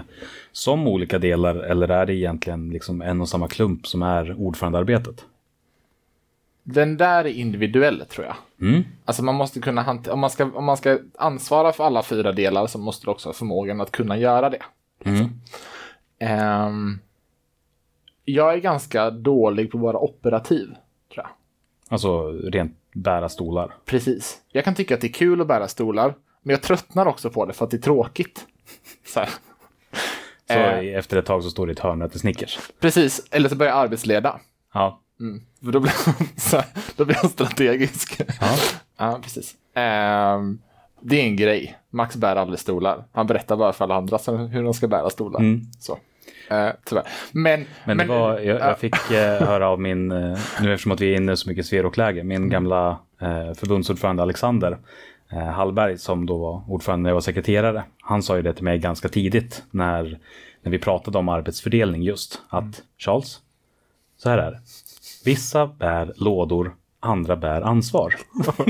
som olika delar eller är det egentligen liksom en och samma klump som är ordförandearbetet? den där är individuell tror jag. Mm. Alltså man måste kunna hantera, om man, ska, om man ska ansvara för alla fyra delar så måste du också ha förmågan att kunna göra det. Mm. Ehm, jag är ganska dålig på att vara operativ, tror jag. Alltså rent bära stolar. Precis. Jag kan tycka att det är kul att bära stolar, men jag tröttnar också på det för att det är tråkigt. Så. Så Eh. efter ett tag så står det i ett hörn och äter Snickers. Precis, eller så börjar jag arbetsleda. Ja. Mm. För då blir, så här, då blir jag strategisk. Ja. Ja, precis. Ehm, det är en grej. Max bär aldrig stolar. Han berättar bara för alla andra hur de ska bära stolar. Mm. Så. Eh, tyvärr. Men, Men, det var, jag, jag fick eh, höra av min, eh, nu eftersom att vi är inne så mycket i Sverokläge, min gamla eh, förbundsordförande Alexander eh, Hallberg som då var ordförande när jag var sekreterare. Han sa ju det till mig ganska tidigt när, när vi pratade om arbetsfördelning just. Att Charles, så här är det. Vissa bär lådor, andra bär ansvar.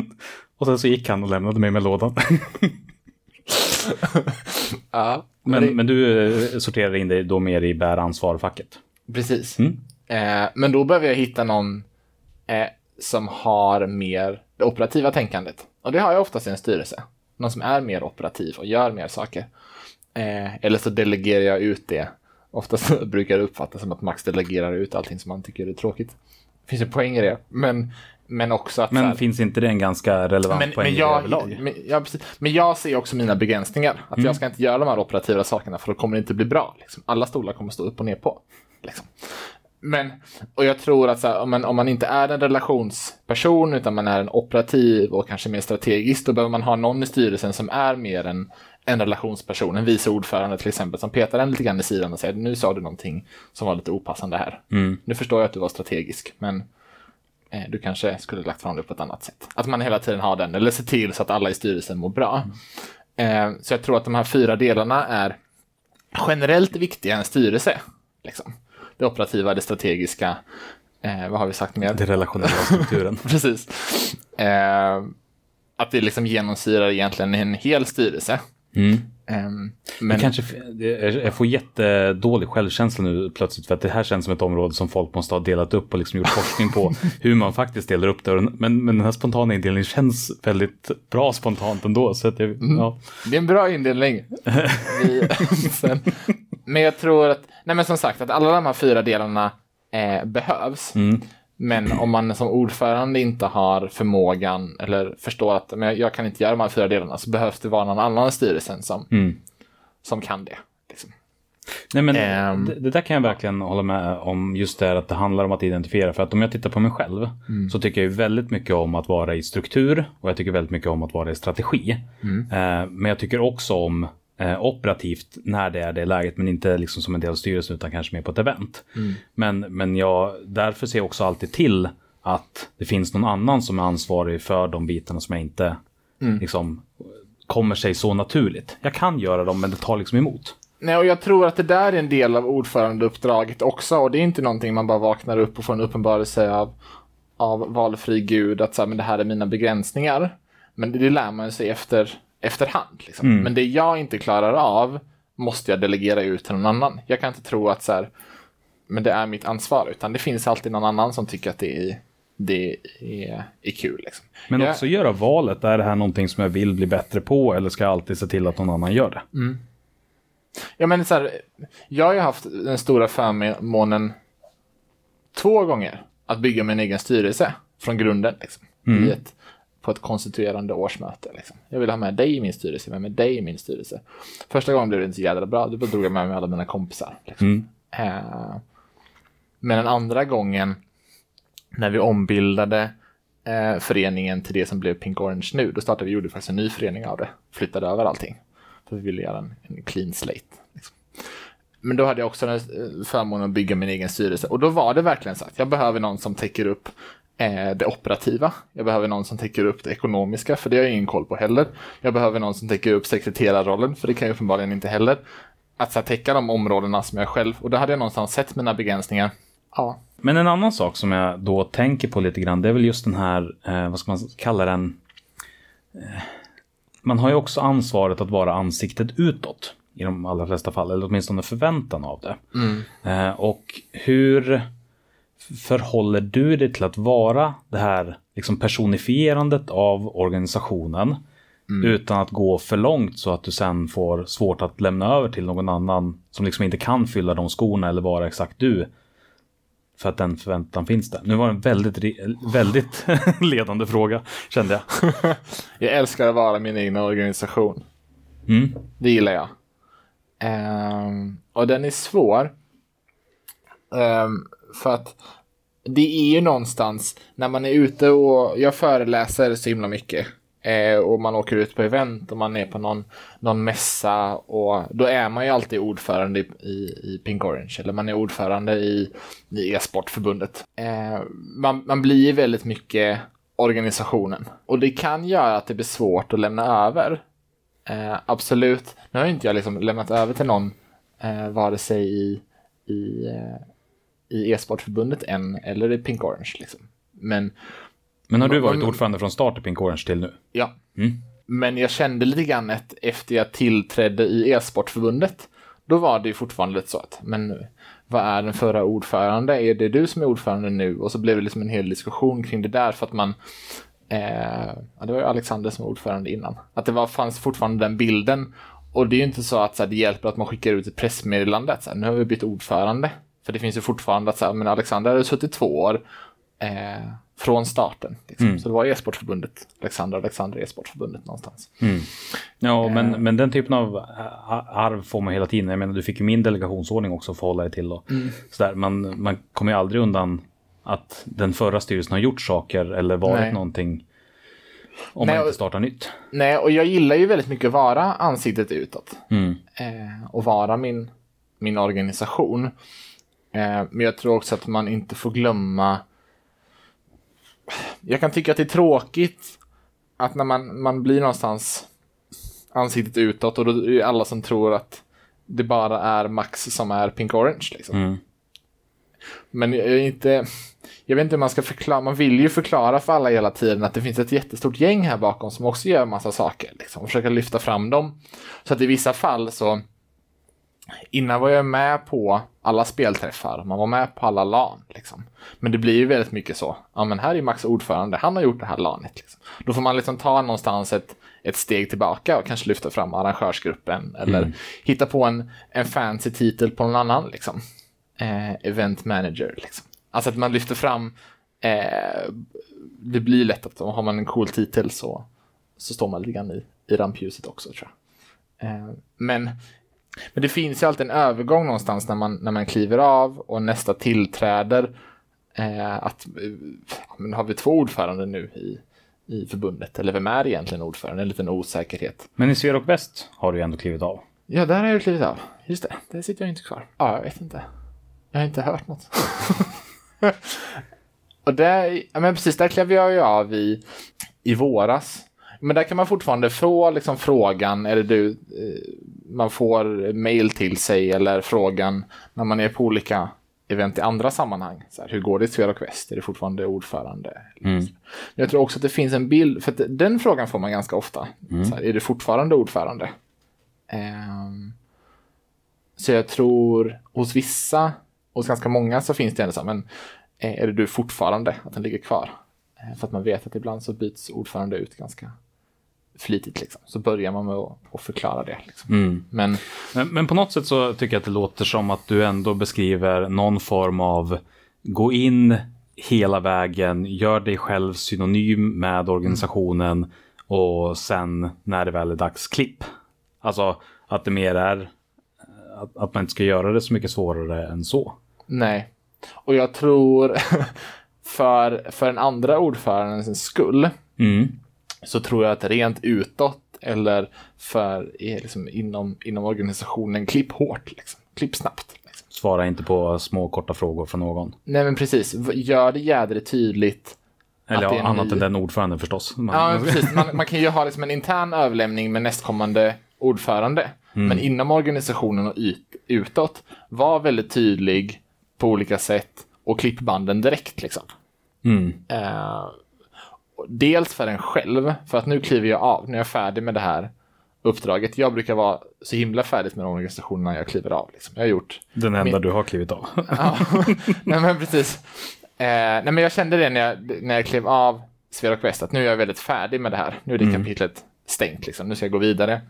och sen så gick han och lämnade mig med lådan. ja, Men, det- men du eh, sorterar in dig då mer i bär ansvar-facket. Precis. Mm. Eh, men då behöver jag hitta någon eh, som har mer det operativa tänkandet. Och det har jag oftast i en styrelse. Någon som är mer operativ och gör mer saker. Eh, eller så delegerar jag ut det. Oftast brukar det uppfattas som att Max delegerar ut allting som man tycker är tråkigt. Det finns en poäng i det. Men, men också att... Men här- finns inte det en ganska relevant men, poäng men, jag, överlag? men, ja, men jag ser också mina begränsningar. Att Mm. jag ska inte göra de här operativa sakerna för då kommer det inte bli bra. Liksom. Alla stolar kommer stå upp och ner på. Liksom. Men, och jag tror att här, om, man, om man inte är en relationsperson utan man är en operativ och kanske mer strategisk, då behöver man ha någon i styrelsen som är mer en, en relationsperson, en vice ordförande till exempel, som petar en lite grann i sidan och säger nu sa du någonting som var lite opassande här. Mm. Nu förstår jag att du var strategisk, men du kanske skulle lagt fram det på ett annat sätt. Att man hela tiden har den, eller se till så att alla i styrelsen mår bra. Eh, så jag tror att de här fyra delarna är generellt viktiga i en styrelse. Liksom. Det operativa, det strategiska, eh, vad har vi sagt mer? Den relationella strukturen. Precis. Eh, att det liksom genomsyrar egentligen en hel styrelse. Mm. Ehm, Men... Kanske, jag jag får jättedålig självkänsla nu plötsligt för att det här känns som ett område som folk måste ha delat upp och liksom gjort forskning på hur man faktiskt delar upp det. Men, men den här spontana indelningen känns väldigt bra spontant ändå. Så att jag, ja. Det är en bra indelning. Vi, sen, men jag tror att, nej men som sagt, att alla de här fyra delarna eh, behövs. Mm. Men om man som ordförande inte har förmågan eller förstår att men jag, kan inte göra de här fyra delarna så behövs det vara någon annan i styrelsen som, Mm. som kan det. Liksom. Nej, men Ehm. det, det där kan jag verkligen hålla med om. Just det här att det handlar om att identifiera. För att om jag tittar på mig själv så tycker jag väldigt mycket om att vara i struktur och jag tycker väldigt mycket om att vara i strategi. Eh, men jag tycker också om eh, operativt när det är det läget, men inte liksom som en del av styrelsen utan kanske mer på ett event. Men, men jag, därför ser jag också alltid till att det finns någon annan som är ansvarig för de bitarna som jag inte liksom kommer sig så naturligt. Jag kan göra dem, men det tar liksom emot. Nej, och jag tror att det där är en del av ordförandeuppdraget också. Och det är inte någonting man bara vaknar upp och får en uppenbarelse av, av valfri gud, att så här, men det här är mina begränsningar. Men det, det lär man sig efter, efterhand. Liksom. Men det jag inte klarar av måste jag delegera ut till någon annan. Jag kan inte tro att så här, men det är mitt ansvar, utan det finns alltid någon annan som tycker att det är, det är, är kul. Liksom. Men Jag- också göra valet, är det här någonting som jag vill bli bättre på eller ska jag alltid se till att någon annan gör det? Ja, men så här, jag har ju haft den stora förmånen två gånger att bygga min egen styrelse från grunden. Liksom, i ett, på ett konstituerande årsmöte. Liksom. Jag vill ha med dig i min styrelse, jag vill ha med dig i min styrelse. Första gången blev det inte så jävla bra, då drog jag med mig alla mina kompisar. Liksom. Mm. Eh, men den andra gången, när vi ombildade eh, föreningen till det som blev Pink Orange nu, då startade vi gjorde faktiskt en ny förening av det. Flyttade över allting. För vi ville göra en, en clean slate. Liksom. Men då hade jag också eh, förmånen att bygga min egen styrelse. Och då var det verkligen så att jag behöver någon som täcker upp det operativa. Jag behöver någon som täcker upp det ekonomiska, för det har jag ingen koll på heller. Jag behöver någon som täcker upp sekreterarrollen, för det kan jag uppenbarligen inte heller. Att så här, täcka de områdena som jag själv, och då hade jag någonstans sett mina begränsningar. Ja, Men en annan sak som jag då tänker på lite grann, det är väl just den här, eh, vad ska man kalla den? Eh, man har ju också ansvaret att vara ansiktet utåt i de allra flesta fall, eller åtminstone förväntan av det. Eh, och hur förhåller du dig till att vara det här liksom personifierandet av organisationen utan att gå för långt så att du sen får svårt att lämna över till någon annan som liksom inte kan fylla de skorna eller vara exakt du för att den förväntan finns där. Nu var det en väldigt, väldigt ledande fråga, kände jag. jag älskar att vara min egen organisation. Mm. Det gillar jag. Ehm, och den är svår. Ehm, för att det är ju någonstans när man är ute och jag föreläser så himla mycket Eh, och man åker ut på event och man är på någon, någon mässa och då är man ju alltid ordförande i, i, Pink Orange eller man är ordförande i, i e-sportförbundet. Eh, man, man blir väldigt mycket organisationen och det kan göra att det blir svårt att lämna över. Eh, absolut, nu har inte jag liksom lämnat över till någon eh, vare sig i, i, eh, i e-sportförbundet än eller i Pink Orange. Liksom. Men Men har du varit ordförande från start i Pink Orange till nu? Ja. Mm. Men jag kände lite grann att efter jag tillträdde i e-sportförbundet, då var det ju fortfarande lite så att, men vad är den förra ordförande? Är det du som är ordförande nu? Och så blev det liksom en hel diskussion kring det där för att man, eh, ja, det var ju Alexander som var ordförande innan, att det var, fanns fortfarande den bilden. Och det är ju inte så att så här, det hjälper att man skickar ut ett pressmeddelande att så här, nu har vi bytt ordförande. För det finns ju fortfarande att så här, men Alexander har suttit två år eh, från starten. Liksom. Så det var e-sportförbundet, Alexander Alexander e-sportförbundet någonstans. Ja, men, men den typen av ä- arv får man hela tiden. Jag menar, du fick ju min delegationsordning också att förhålla dig till. Och sådär. Man, man kommer ju aldrig undan att den förra styrelsen har gjort saker eller varit Nej. någonting. Om Nej, man inte startar nytt. Nej, och jag gillar ju väldigt mycket att vara ansiktet utåt. Mm. Eh, och vara min, min organisation. Eh, men jag tror också att man inte får glömma... Jag kan tycka att det är tråkigt att när man, man blir någonstans ansiktet utåt och då är det alla som tror att det bara är Max som är Pink Orange. Liksom. Mm. Men jag är inte... Jag vet inte hur man ska förklara. Man vill ju förklara för alla hela tiden att det finns ett jättestort gäng här bakom som också gör massa saker. Liksom, och försöka lyfta fram dem. Så att i vissa fall så... Innan var jag med på alla spelträffar. Man var med på alla LAN. Liksom. Men det blir ju väldigt mycket så. Ja, men här är Max ordförande. Han har gjort det här LANet. Liksom. Då får man liksom ta någonstans ett, ett steg tillbaka och kanske lyfta fram arrangörsgruppen. Eller hitta på en, en fancy titel på någon annan. Liksom eh, event manager. Liksom. Alltså att man lyfter fram, eh, det blir lätt att har man en cool titel så, så står man lite grann i, i rampljuset också tror jag. Eh, men, men det finns ju alltid en övergång någonstans när man, när man kliver av och nästa tillträder. Eh, att, men har vi två ordförande nu i, i förbundet? Eller vem är egentligen ordförande? En liten osäkerhet. Men i Sverok Väst har du ju ändå klivit av. Ja, där har jag klivit av. Just det, där sitter jag inte kvar. Ja, jag vet inte. Jag har inte hört något. och där, ja men precis, där klev jag ju av i, i våras. Men där kan man fortfarande få liksom frågan, eller du, eh, man får mail till sig eller frågan när man är på olika event i andra sammanhang. Så här, hur går det i Sverok Väst? Är det fortfarande ordförande? Men Jag tror också att det finns en bild, för den frågan får man ganska ofta. Så här, är det fortfarande ordförande? Ehm, så jag tror hos vissa, hos ganska många så finns det ändå så här, men eh, är det du fortfarande att den ligger kvar? Eh, För att man vet att ibland så byts ordförande ut ganska flitigt liksom. Så börjar man med att, förklara det. Liksom. Men Men, men på något sätt så tycker jag att det låter som att du ändå beskriver någon form av gå in hela vägen, gör dig själv synonym med organisationen och sen när det väl är dags klipp. Alltså att det mer är att, att man inte ska göra det så mycket svårare än så. nej. Och jag tror för, för den andra ordförandens skull Mm. Så tror jag att rent utåt eller för liksom, inom, inom organisationen, klipp hårt. Liksom. Klipp snabbt. Liksom. Svara inte på små korta frågor från någon. Nej men precis, gör det jädrigt tydligt. Eller ja, annat ny- än den ordföranden förstås. Man, Ja precis, man, man kan ju ha liksom en intern överlämning med nästkommande ordförande. Men inom organisationen och ut, utåt, var väldigt tydlig på olika sätt och klipp banden direkt liksom. Mm. Och dels för en själv, för att nu kliver jag av, nu är jag färdig med det här uppdraget. Jag brukar vara så himla färdig med organisationen när jag kliver av. Liksom. Jag har gjort Den enda Min- du har klivit av. Ja, nej men precis. Eh, nej men jag kände det när jag, när jag klev av Sverok Väst, att nu är jag väldigt färdig med det här. Nu är det kapitlet stängt liksom, nu ska jag gå vidare.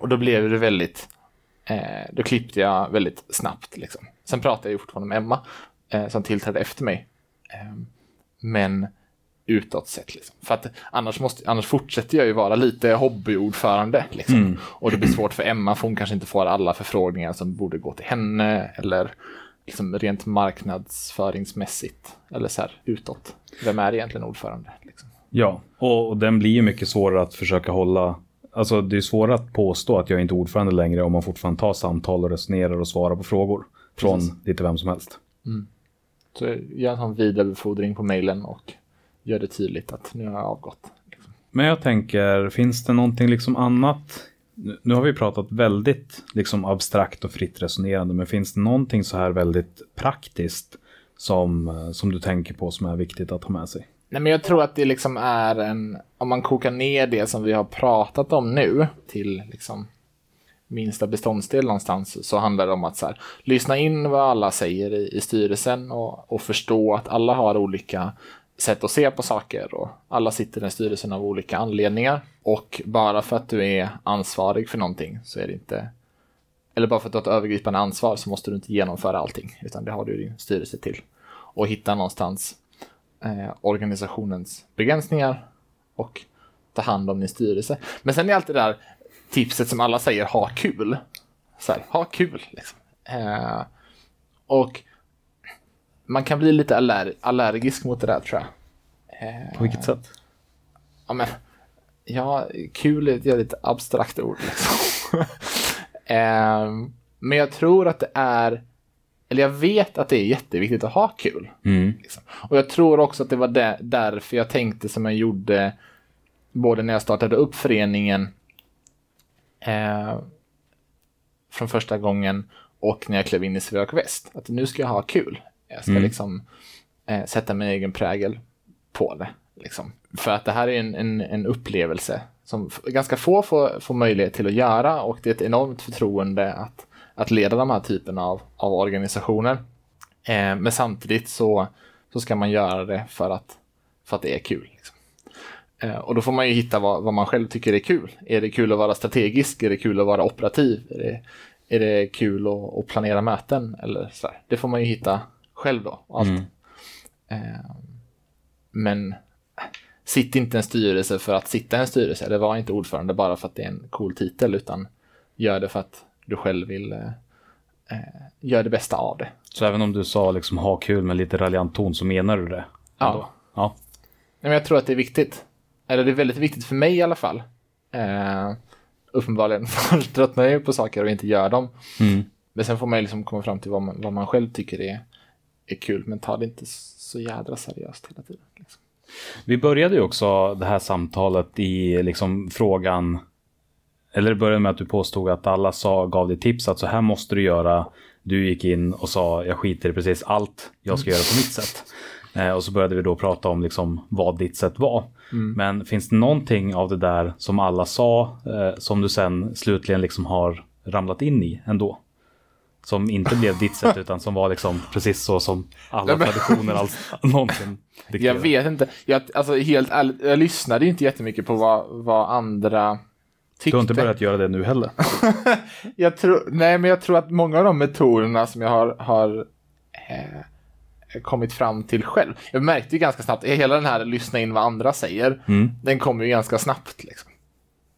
Och då blev det väldigt, eh, då klippte jag väldigt snabbt liksom. Sen pratade jag ju fortfarande med Emma, eh, som tillträdde efter mig. Eh, men utåt sett liksom. För att annars, måste, annars fortsätter jag ju vara lite hobbyordförande liksom. Och det blir svårt för Emma, för hon kanske inte får alla förfrågningar som borde gå till henne. Eller liksom rent marknadsföringsmässigt. Eller så här utåt. Vem är egentligen ordförande? Liksom. Ja, och, och den blir ju mycket svårare att försöka hålla. Alltså det är svårare att påstå att jag inte är ordförande längre om man fortfarande tar samtal och resonerar och svarar på frågor. Från Precis. lite vem som helst. Så gör en sån vidarebefordring på mejlen och gör det tydligt att nu har jag avgått. Men jag tänker, finns det någonting liksom annat? Nu- Nu har vi pratat väldigt liksom abstrakt och fritt resonerande, men finns det någonting så här väldigt praktiskt som, eh, som du tänker på som är viktigt att ha med sig? Nej, men jag tror att det liksom är en, om man kokar ner det som vi har pratat om nu till liksom minsta beståndsdel någonstans så handlar det om att så här, lyssna in vad alla säger i, i styrelsen och, och förstå att alla har olika sätt att se på saker och alla sitter i styrelsen av olika anledningar. Och bara för att du är ansvarig för någonting så är det inte eller bara för att du har ett övergripande ansvar så måste du inte genomföra allting, utan det har du din styrelse till. Och hitta någonstans eh, organisationens begränsningar och ta hand om din styrelse. Men sen är alltid det där tipset som alla säger, ha kul. Så här, ha kul. Liksom. Eh, och man kan bli lite aller allergisk mot det där tror jag. Eh, På vilket sätt? Ja, men, ja, kul är ett jävligt abstrakt ord. Liksom. Ehm, men jag tror att det är, eller jag vet att det är jätteviktigt att ha kul. Mm. Liksom. Och jag tror också att det var där, därför jag tänkte som jag gjorde både när jag startade upp föreningen eh, från första gången och när jag klev in i Svök Väst. Att nu ska jag ha kul. Jag ska Mm. liksom eh, sätta min egen prägel på det. Liksom. För att det här är en, en, en upplevelse som ganska få får, får möjlighet till att göra och det är ett enormt förtroende att, att leda de här typerna av, av organisationer. Eh, men samtidigt så, så ska man göra det för att, för att det är kul. Liksom. Eh, och då får man ju hitta vad, vad man själv tycker är kul. Är det kul att vara strategisk? Är det kul att vara operativ? Är det, är det kul att, att planera möten? Eller så där. Det får man ju hitta själv då. Allt. Mm. Eh, men sitt inte en styrelse för att sitta i en styrelse. Eller var inte ordförande bara för att det är en cool titel. Utan gör det för att du själv vill eh, eh, göra det bästa av det. Så även om du sa liksom ha kul med lite raljant ton så menar du det? Ja. ändå? Ja. Nej, men jag tror att det är viktigt. Eller det är väldigt viktigt för mig i alla fall. Eh, uppenbarligen tröttnar jag ju på saker och inte gör dem. Mm. Men sen får man liksom komma fram till vad man, vad man själv tycker är, är kul. Men ta det inte så jädra seriöst hela tiden. Liksom. Vi började ju också det här samtalet i liksom frågan, eller det började med att du påstod att alla sa, gav dig tips att så här måste du göra. Du gick in och sa jag skiter i precis allt, jag ska göra på mitt sätt. Eh, och så började vi då prata om liksom vad ditt sätt var. Men finns det någonting av det där som alla sa eh, som du sen slutligen liksom har ramlat in i ändå? Som inte blev ditt sätt utan som var liksom precis så som alla traditioner alls, någonsin Jag dikterar. vet inte. Jag, alltså, helt ärligt, jag lyssnade inte jättemycket på vad, vad andra tyckte. Du har inte börjat göra det nu heller? jag tror, nej, men jag tror att många av de metoderna som jag har, har eh, kommit fram till själv. Jag märkte ju ganska snabbt, hela den här lyssna in vad andra säger, Mm. den kommer ju ganska snabbt. Liksom.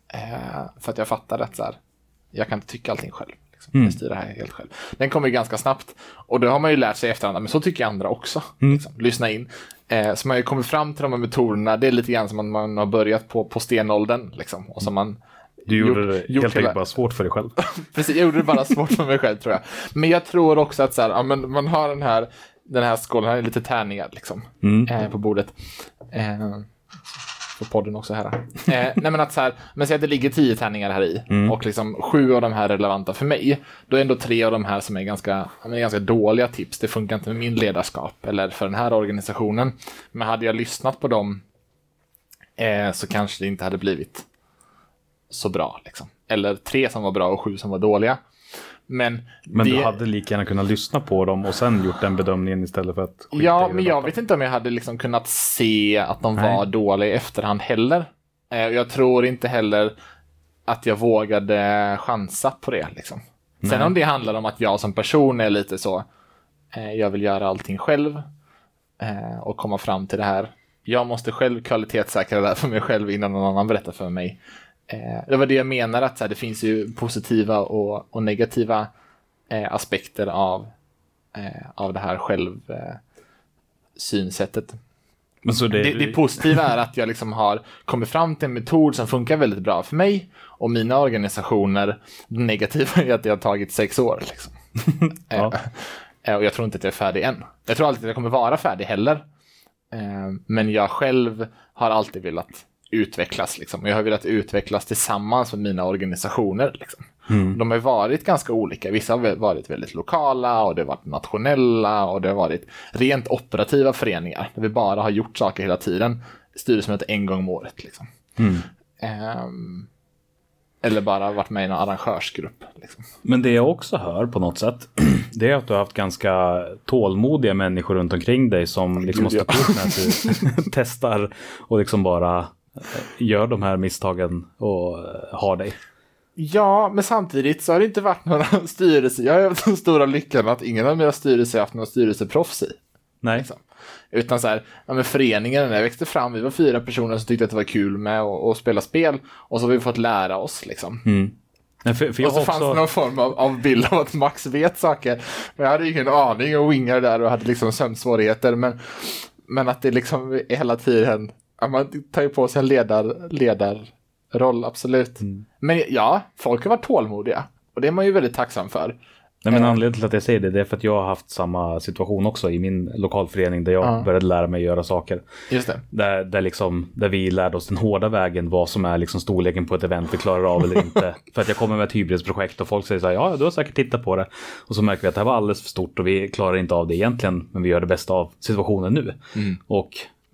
Eh, för att jag fattar att så här, jag kan inte tycka allting själv. Liksom. Mm. Jag styr det här helt själv. Den kommer ju ganska snabbt. Och då har man ju lärt sig i efterhand, men så tycker andra också. Mm. Liksom. Lyssna in. Eh, så man har ju kommit fram till de här metoderna, det är lite grann som att man har börjat på, på stenåldern. Liksom. Och som man Du gjorde gjort- det gjort helt enkelt bara svårt för dig själv. Precis, jag gjorde det bara svårt för mig själv tror jag. Men jag tror också att så här, ja, men man har den här, den här skålen, här är lite tärningar liksom, Mm. eh, på bordet. Eh, för podden också här. Eh, nej men att så här, men säg att det ligger tio tärningar här i och liksom sju av de här är relevanta för mig. Då är ändå tre av de här som är ganska, men ganska dåliga tips. Det funkar inte med min ledarskap eller för den här organisationen. Men hade jag lyssnat på dem eh, så kanske det inte hade blivit så bra. Liksom. Eller tre som var bra och sju som var dåliga. Men, Men det, du hade lika gärna kunnat lyssna på dem och sen gjort den bedömningen istället för att Ja, men jag vet inte om jag hade liksom kunnat se att de Nej. var dåliga i efterhand heller. Eh, Jag tror inte heller att jag vågade chansa på det. Liksom. Sen Nej. om det handlar om att jag som person är lite så, eh, jag vill göra allting själv eh, och komma fram till det här. Jag måste själv kvalitetssäkra det här för mig själv innan någon annan berättar för mig. Eh, det var det jag menar, att så här, det finns ju positiva och, och negativa eh, aspekter av, eh, av det här själv, synsättet. Men så det, Det, det positiva är att jag liksom har kommit fram till en metod som funkar väldigt bra för mig och mina organisationer. Det negativa är att det har tagit sex år. Liksom. Ja. Och jag tror inte att jag är färdig än. Jag tror alltid att jag kommer vara färdig heller. Men jag själv har alltid velat utvecklas. Liksom. Jag har velat utvecklas tillsammans med mina organisationer. Liksom. De har varit ganska olika. Vissa har varit väldigt lokala och det har varit nationella och det har varit rent operativa föreningar. Där vi bara har gjort saker hela tiden. Styrelsemöte en gång om året. Liksom. Ehm, eller bara varit med i en arrangörsgrupp. Liksom. Men det jag också hör på något sätt, det är att du har haft ganska tålmodiga människor runt omkring dig som liksom har Gud, ja. stått ut med att du testar och liksom bara gör de här misstagen och eh, har dig. Ja, men samtidigt så har det inte varit några styrelser. Jag har haft den stora lyckan att ingen av mina styrelser har haft några styrelseproffs i. Nej, Liksom. Utan så här, ja, men föreningen när jag växte fram, vi var fyra personer som tyckte att det var kul med att spela spel. Och så har vi fått lära oss liksom. Nej, för, för Och så har fanns det också... någon form av, av bild av att Max vet saker. Men jag hade ingen aning och wingade där och hade liksom sömnsvårigheter. Men, men att det liksom hela tiden, ja, man tar ju på sig en ledar, ledarroll, absolut. Mm. Men ja, folk har varit tålmodiga. Och det är man ju väldigt tacksam för. Nej, men Eh. anledningen till att jag säger det, det är för att jag har haft samma situation också i min lokalförening där jag Ja. började lära mig göra saker. Just det. Där, där, liksom, där vi lärde oss den hårda vägen, vad som är liksom storleken på ett event vi klarar av eller inte. för att jag kommer med ett hybrisprojekt och folk säger så här, ja du har säkert tittat på det. Och så märker vi att det här var alldeles för stort och vi klarar inte av det egentligen, men vi gör det bästa av situationen nu. Och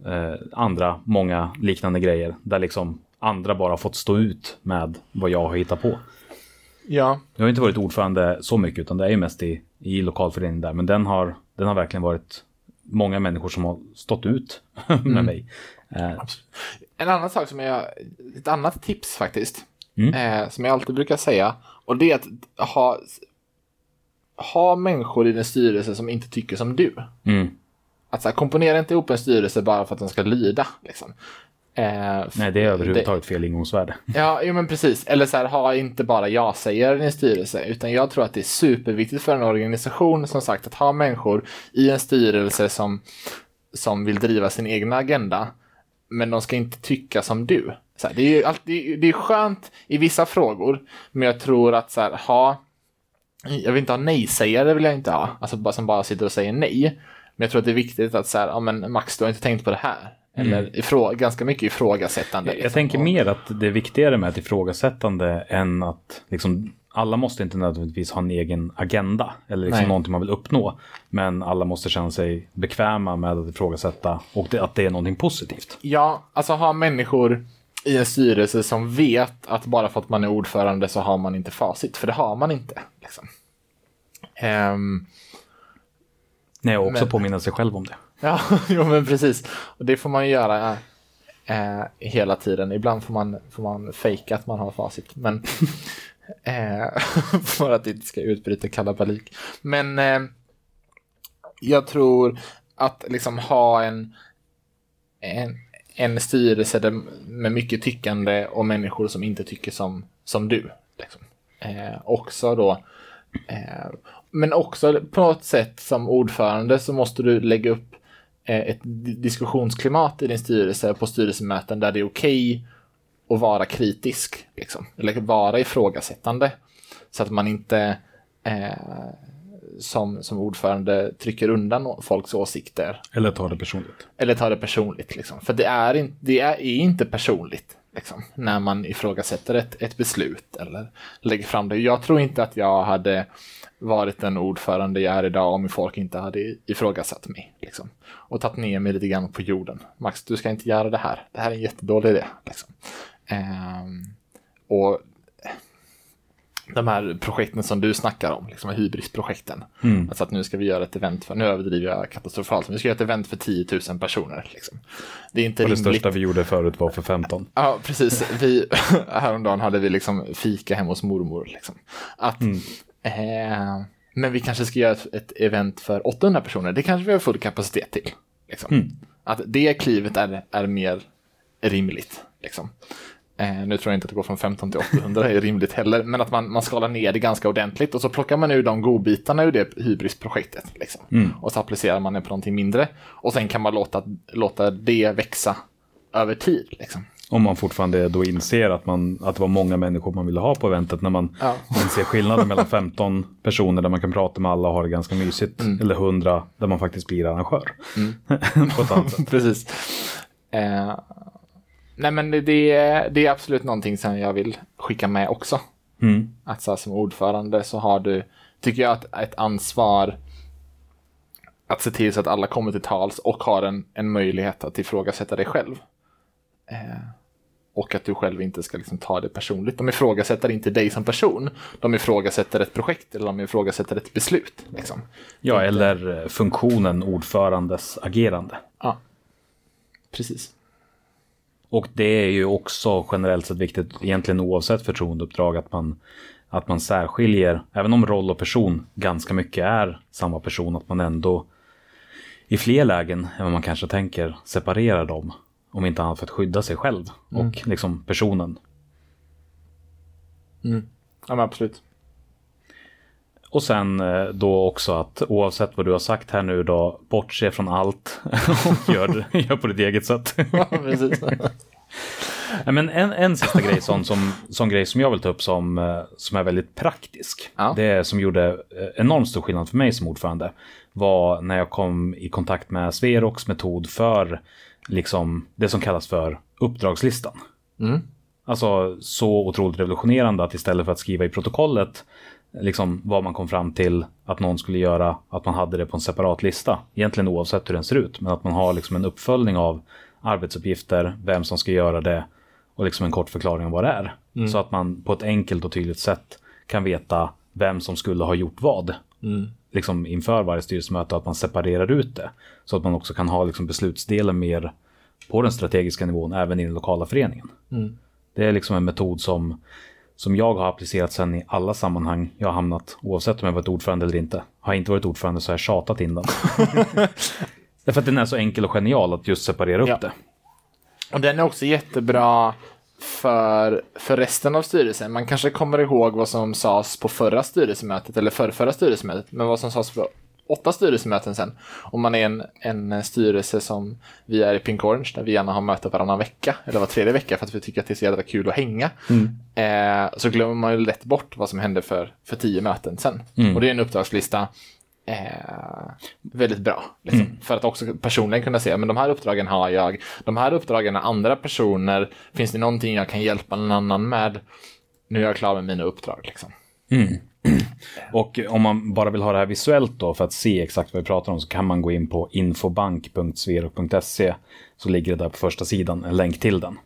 eh, andra, många liknande grejer, där liksom andra bara fått stå ut med vad jag har hittat på. Ja, Jag har inte varit ordförande så mycket utan det är ju mest i, i lokalföreningen där. Men den har, den har verkligen varit många människor som har stått ut med mig. Eh, En annan sak som jag, ett annat tips faktiskt, Mm. eh, som jag alltid brukar säga, och det är att ha, ha människor i din styrelse som inte tycker som du. mm. Att så här, komponera inte ihop en styrelse bara för att den ska lyda. Liksom. Eh, Nej, det är överhuvudtaget fel ingångsvärde. Ja, jo, men precis. Eller så här, ha inte bara jag-sägare i din styrelse, utan jag tror att det är superviktigt för en organisation, som sagt, att ha människor i en styrelse som, som vill driva sin egna agenda, men de ska inte tycka som du. Så här, det är ju alltid, det är skönt i vissa frågor, men jag tror att så här, ha, jag vill inte ha nej-sägare, vill jag inte ha, alltså som bara sitter och säger nej. Men jag tror att det är viktigt att så här, ja men Max, du har inte tänkt på det här. Eller ifrå, ganska mycket ifrågasättande. Jag, jag liksom. tänker mer att det är viktigare med ett ifrågasättande än att liksom, alla måste inte nödvändigtvis ha en egen agenda eller liksom Nej. någonting man vill uppnå. Men alla måste känna sig bekväma med att ifrågasätta och det, att det är någonting positivt. Ja, alltså ha människor i en styrelse som vet att bara för att man är ordförande så har man inte facit, för det har man inte. Liksom. Ehm, Nej, och också Men- påminna sig själv om det. ja, jo men precis. Och det får man ju göra eh, hela tiden. Ibland får man, får man fejka att man har facit, men eh, för att det inte ska utbryta kalabalik. Men eh, jag tror att liksom ha en, en, en styrelse där, med mycket tyckande och människor som inte tycker som, som du. Liksom. Eh, också då, eh, men också på något sätt som ordförande så måste du lägga upp eh, ett di- diskussionsklimat i din styrelse på styrelsemöten där det är okej att vara kritisk. Liksom. Eller vara ifrågasättande. Så att man inte eh, som, som ordförande trycker undan folks åsikter. Eller ta det personligt. Eller tar det personligt. Liksom. För det är, in, det är inte personligt. Liksom, när man ifrågasätter ett, ett beslut eller lägger fram det. Jag tror inte att jag hade varit den ordförande jag är idag om folk inte hade ifrågasatt mig. Liksom, och tagit ner mig lite grann på jorden. Max, du ska inte göra det här. Det här är en jättedålig idé. Liksom. Ehm, och de här projekten som du snackar om, liksom hybrisprojekten. Mm. Alltså att nu ska vi göra ett event för, nu överdriver jag katastrofalt, men vi ska göra ett event för 10 000 personer. Liksom. Det är inte Och det rimligt. största vi gjorde förut var för 15. Ja, precis. Vi, häromdagen hade vi liksom fika hemma hos mormor. Liksom. Att, eh, men vi kanske ska göra ett, ett event för 800 personer. Det kanske vi har full kapacitet till. Liksom. Att det klivet är, är mer rimligt. Liksom. Eh, nu tror jag inte att det går från 15 till 800 är rimligt heller, men att man, man skalar ner det ganska ordentligt och så plockar man ur de godbitarna ur det hybrisprojektet. Liksom. Och så applicerar man det på någonting mindre. Och sen kan man låta, låta det växa över tid. Liksom. Om man fortfarande då inser att, man, att det var många människor man ville ha på eventet när man Ja. inser skillnaden mellan 15 personer där man kan prata med alla och ha det ganska mysigt eller 100 där man faktiskt blir arrangör. sätt. Precis. Eh, nej men det, det, är, absolut någonting som jag vill skicka med också. Mm. Att så här, som ordförande så har du, tycker jag, att ett ansvar att se till så att alla kommer till tals och har en, en möjlighet att ifrågasätta dig själv. Eh, och att du själv inte ska liksom ta det personligt. De ifrågasätter inte dig som person. De ifrågasätter ett projekt eller de ifrågasätter ett beslut. Liksom. Ja, eller eh, funktionen ordförandes agerande. Ja, precis. Och det är ju också generellt sett viktigt, egentligen oavsett förtroendeuppdrag, att man, att man särskiljer, även om roll och person ganska mycket är samma person, att man ändå i fler lägen än vad man kanske tänker separerar dem. Om inte annat för att skydda sig själv och liksom personen. Ja, men absolut. Och sen eh, då också att oavsett vad du har sagt här nu då, bortse från allt och gör, gör på ditt eget sätt. Ja, precis. Men en, en sista grej, sån, som, sån grej som jag vill ta upp som, eh, som är väldigt praktisk. Ja. Det som gjorde eh, enormt stor skillnad för mig som ordförande var när jag kom i kontakt med Sverox metod för liksom, det som kallas för uppdragslistan. Mm. Alltså så otroligt revolutionerande att istället för att skriva i protokollet liksom vad man kom fram till att någon skulle göra, att man hade det på en separat lista. Egentligen oavsett hur den ser ut, men att man har liksom en uppföljning av arbetsuppgifter, vem som ska göra det och liksom en kort förklaring om vad det är. Så att man på ett enkelt och tydligt sätt kan veta vem som skulle ha gjort vad. Liksom inför varje styrelsemöte, att man separerar ut det. Så att man också kan ha liksom beslutsdelen mer på den strategiska nivån, även i den lokala föreningen. Det är liksom en metod som, som jag har applicerat sen i alla sammanhang jag har hamnat, oavsett om jag varit ordförande eller inte. Har jag inte varit ordförande så har jag tjatat in den. Därför att den är så enkel och genial att just separera upp Ja. det. Och den är också jättebra för, för resten av styrelsen. Man kanske kommer ihåg vad som sades på förra styrelsemötet, eller förra, förra styrelsemötet, men vad som sades på åtta styrelsemöten sen. Om man är en, en styrelse som vi är i Pink Orange, där vi gärna har möte varannan vecka, eller var tredje vecka, för att vi tycker att det är så jävla kul att hänga. Eh, så glömmer man ju lätt bort vad som hände för, för tio möten sen. Och det är en uppdragslista eh, väldigt bra. Liksom. För att också personligen kunna se, men de här uppdragen har jag, de här uppdragen har andra personer, finns det någonting jag kan hjälpa någon annan med? Nu är jag klar med mina uppdrag. Liksom. Och om man bara vill ha det här visuellt då för att se exakt vad vi pratar om så kan man gå in på infobank.sverok.se så ligger det där på första sidan en länk till den.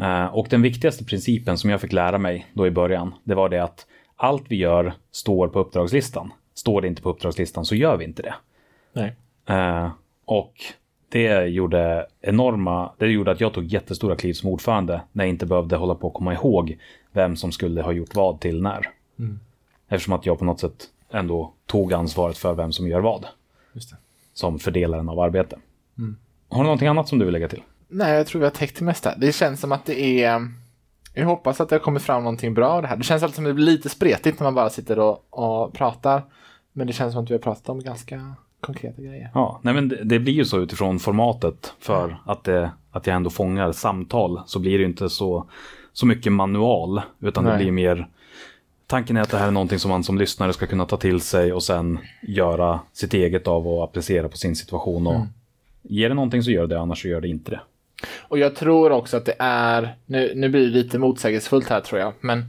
Eh, Och den viktigaste principen som jag fick lära mig då i början, det var det att allt vi gör står på uppdragslistan. Står det inte på uppdragslistan så gör vi inte det. Nej. Eh, och det gjorde enorma, det gjorde att jag tog jättestora kliv som ordförande när jag inte behövde hålla på att komma ihåg vem som skulle ha gjort vad till när. Eftersom att jag på något sätt ändå tog ansvaret för vem som gör vad. Just det. Som fördelaren av arbete. Har du någonting annat som du vill lägga till? Nej, jag tror vi har täckt det mesta. Det känns som att det är... Jag hoppas att det har kommit fram någonting bra av det här. Det känns alltid som att det blir lite spretigt när man bara sitter och, och pratar. Men det känns som att vi har pratat om ganska konkreta grejer. Ja, nej men det, det blir ju så utifrån formatet för att, det, att jag ändå fångar samtal så blir det ju inte så, så mycket manual utan det Nej. blir mer Tanken är att det här är någonting som man som lyssnare ska kunna ta till sig och sen göra sitt eget av och applicera på sin situation. Och Ger det någonting så gör det, annars så gör det inte det. Och jag tror också att det är, nu, nu blir det lite motsägelsefullt här tror jag, men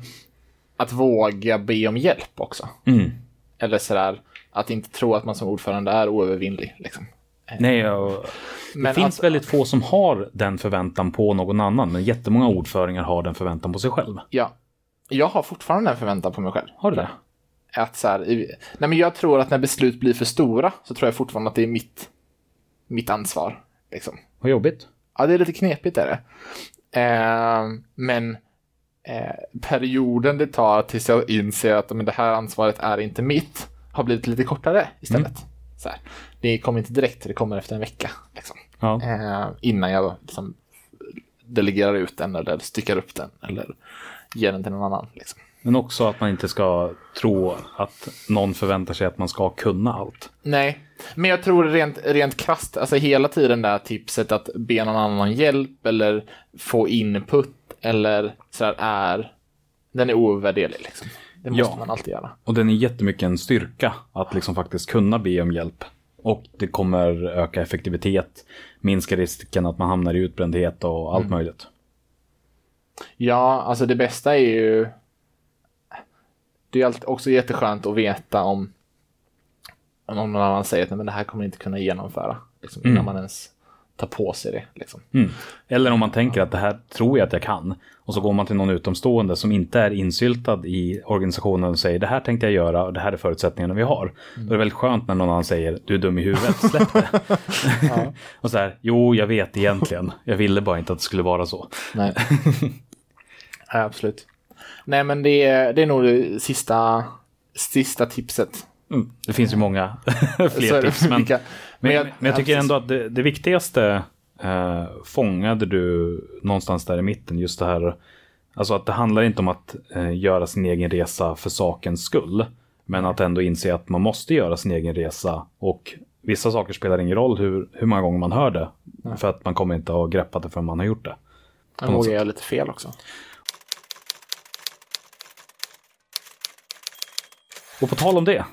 att våga be om hjälp också. Mm. Eller sådär, att inte tro att man som ordförande är oövervinnlig. Liksom. Nej, och det Men finns att- väldigt få som har den förväntan på någon annan, men jättemånga ordföringar har den förväntan på sig själv. Ja. Jag har fortfarande en förväntan på mig själv. Har du det? Att så här, nej men jag tror att när beslut blir för stora så tror jag fortfarande att det är mitt, mitt ansvar. Liksom. Vad jobbigt. Ja, det är lite knepigt är det. Eh, men eh, perioden det tar tills jag inser att men det här ansvaret är inte mitt har blivit lite kortare istället. Så här. Det kommer inte direkt, det kommer efter en vecka. Liksom. Ja. Eh, innan jag liksom delegerar ut den eller styckar upp den eller ger den till någon annan. Liksom. Men också att man inte ska tro att någon förväntar sig att man ska kunna allt. Nej, men jag tror rent, rent krasst, alltså hela tiden det här tipset att be någon annan hjälp eller få input eller sådär är, den är ovärderlig liksom. Det måste Ja. man alltid göra. Och den är jättemycket en styrka att liksom faktiskt kunna be om hjälp. Och det kommer öka effektivitet, minska risken att man hamnar i utbrändhet och allt möjligt. Ja, alltså det bästa är ju... Det är också jätteskönt att veta om, om någon annan säger att men det här kommer inte kunna genomföra. Liksom, innan man ens tar på sig det. Liksom. Mm. Eller om man tänker att det här tror jag att jag kan. Och så går man till någon utomstående som inte är insyltad i organisationen och säger det här tänkte jag göra och det här är förutsättningarna vi har. Då är det väldigt skönt när någon annan säger du är dum i huvudet, släpp det. och så här, jo jag vet egentligen, jag ville bara inte att det skulle vara så. Nej, absolut. Nej, men det är, det är nog det sista, sista tipset. Mm. Det finns ju många fler tips. Men, vilka- men, jag- men jag tycker ja, ändå att det, det viktigaste eh, fångade du någonstans där i mitten. Just det här, alltså att det handlar inte om att eh, göra sin egen resa för sakens skull. Men att ändå inse att man måste göra sin egen resa. Och vissa saker spelar ingen roll hur, hur många gånger man hör det. För att man kommer inte att ha greppat det förrän man har gjort det. Jag vågar göra lite fel också. Och på tal om det,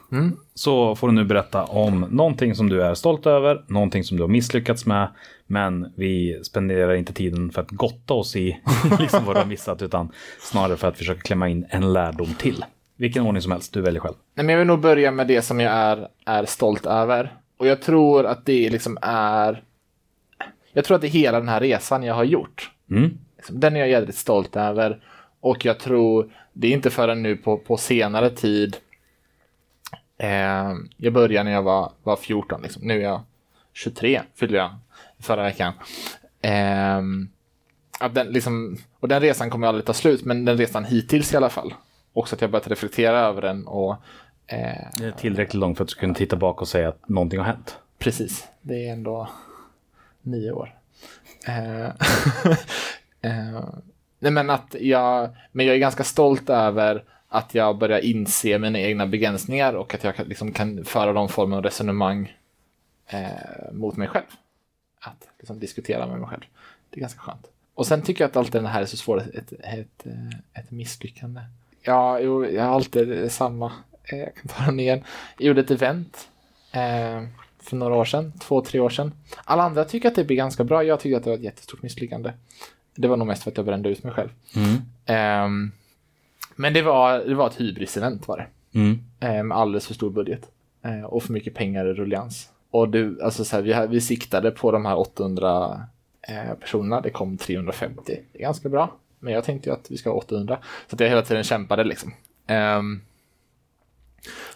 så får du nu berätta om någonting som du är stolt över, någonting som du har misslyckats med, men vi spenderar inte tiden för att gotta oss i liksom vad du har missat, utan snarare för att försöka klämma in en lärdom till. Vilken ordning som helst, du väljer själv. Nej, men jag vill nog börja med det som jag är, är stolt över. Och jag tror att det liksom är... Jag tror att det är hela den här resan jag har gjort. Mm. Liksom, Den är jag jävligt stolt över. Och jag tror, det är inte förrän nu på, på senare tid. Eh, jag började när jag var, var 14, liksom. nu är jag 23, fyllde jag förra veckan. Eh, att den, liksom, och den resan kommer aldrig ta slut, men den resan hittills i alla fall. Också att jag börjat reflektera över den och eh, Det är tillräckligt långt för att du ska kunna titta bak och säga att någonting har hänt. Precis, det är ändå nio år. Eh, eh, nej men att jag, men jag är ganska stolt över att jag börjar inse mina egna begränsningar och att jag kan, liksom kan föra de former av resonemang eh, mot mig själv. Att liksom diskutera med mig själv. Det är ganska skönt. Och sen tycker jag att alltid den här är så svårt, ett, ett, eh, ett misslyckande. Ja, jo, jag har alltid samma. Eh, Jag kan ta den igen. Jag gjorde ett event eh, för några år sedan, två, tre år sedan. Alla andra tycker att det blir ganska bra. Jag tycker att det var ett jättestort misslyckande. Det var nog mest för att jag brände ut mig själv. Ehm, men det var, det var ett hybris-event var det. Mm. Eh, med alldeles för stor budget. Eh, och för mycket pengar i rullians. Och du, alltså så här, vi, vi siktade på de här 800 eh, personerna. Det kom 350. Det är ganska bra. Men jag tänkte ju att vi ska ha 800. Så att jag hela tiden kämpade liksom. Ehm,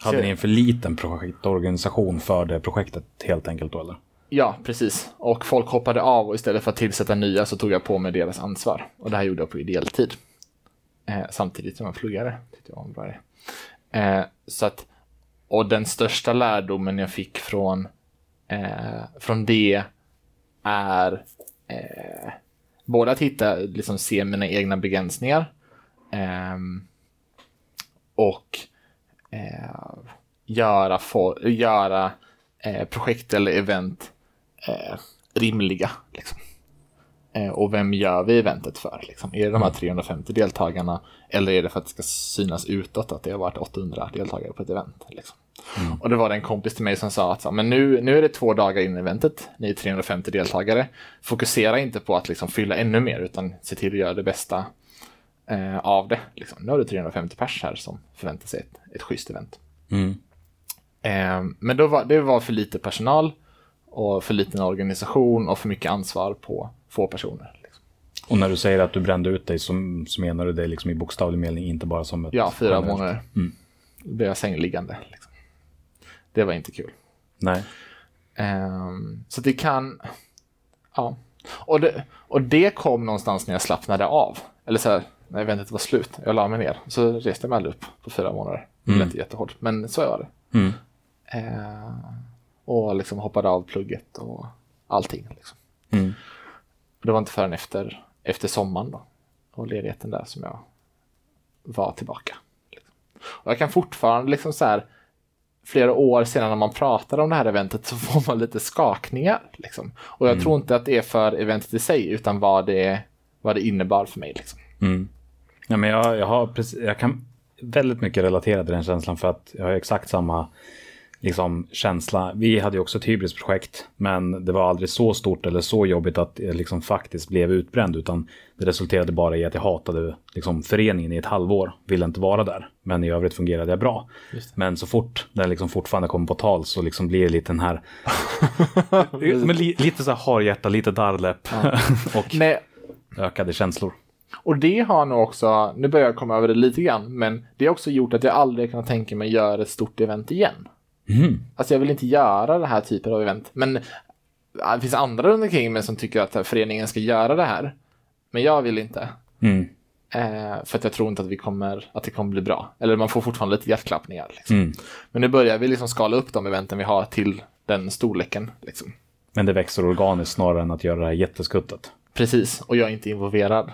Hade ni en för liten projektorganisation för det projektet helt enkelt då eller? Ja, precis. Och folk hoppade av och istället för att tillsätta nya så tog jag på mig deras ansvar. Och det här gjorde jag på ideell tid. Eh, samtidigt som en pluggare. Tyckte jag var en bra idé. Eh, så att, och den största lärdomen jag fick från, eh, från det är eh, både att hitta, liksom se mina egna begränsningar ehm, och eh, göra, for, göra eh, projekt eller event eh, rimliga. Liksom. Eh, och vem gör vi eventet för? Liksom? Är det de här 350 deltagarna eller är det för att det ska synas utåt att det har varit 800 deltagare på ett event? Liksom? Och det var en kompis till mig som sa att men nu, nu är det två dagar in i eventet, ni är 350 deltagare. Fokusera inte på att liksom fylla ännu mer utan se till att göra det bästa eh, av det. Liksom. Nu har du 350 pers här som förväntar sig ett, ett schysst event. Mm. Eh, men då var, det var för lite personal och för liten organisation och för mycket ansvar på få personer. Liksom. Och när du säger att du brände ut dig så, så menar du det liksom i bokstavlig mening, inte bara som ett... Ja, fyra generellt- månader. Mm. Blev jag sängliggande. Liksom. Det var inte kul. Nej. Ehm, så det kan... Ja. Och det, och det kom någonstans när jag slappnade av. Eller så här, när eventet var slut. Jag la mig ner. Så reste jag mig aldrig upp på fyra månader. Det Mm. lät jättehårt. Men så var det. Mm. Ehm, och liksom hoppade av plugget och allting. Liksom. Mm. Det var inte förrän efter, efter sommaren då. Och ledigheten där som jag var tillbaka. Liksom. Och jag kan fortfarande liksom så här flera år senare när man pratar om det här eventet så får man lite skakningar. Liksom. Och jag Mm. tror inte att det är för eventet i sig utan vad det, vad det innebar för mig. Liksom. Mm. Ja, men jag, jag, har precis, jag kan väldigt mycket relatera till den känslan för att jag har exakt samma liksom, känsla. Vi hade ju också ett hybrisprojekt, men det var aldrig så stort eller så jobbigt att jag liksom faktiskt blev utbränd, utan det resulterade bara i att jag hatade liksom, föreningen i ett halvår, ville inte vara där, men i övrigt fungerade jag bra. Men så fort den liksom fortfarande kommer på tal så liksom blir det lite den här, men li, lite så här harhjärta, lite darrläpp och Nej, ökade känslor. och det har nog också, nu börjar jag komma över det lite grann, men det har också gjort att jag aldrig kan tänka mig göra ett stort event igen. Mm. Alltså jag vill inte göra den här typen av event. Men det finns andra runt omkring mig som tycker att föreningen ska göra det här. Men jag vill inte. Mm. Eh, för att jag tror inte att, vi kommer, att det kommer bli bra. Eller man får fortfarande lite hjärtklappningar. Liksom. Mm. Men nu börjar vi liksom skala upp de eventen vi har till den storleken. Liksom. Men det växer organiskt snarare än att göra det här jätteskuttet. Precis, och jag är inte involverad.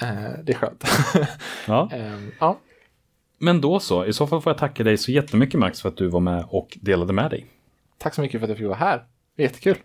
Eh, det är skönt. Ja. eh, ja. Men då så, i så fall får jag tacka dig så jättemycket Max för att du var med och delade med dig. Tack så mycket för att jag fick vara här. Jättekul.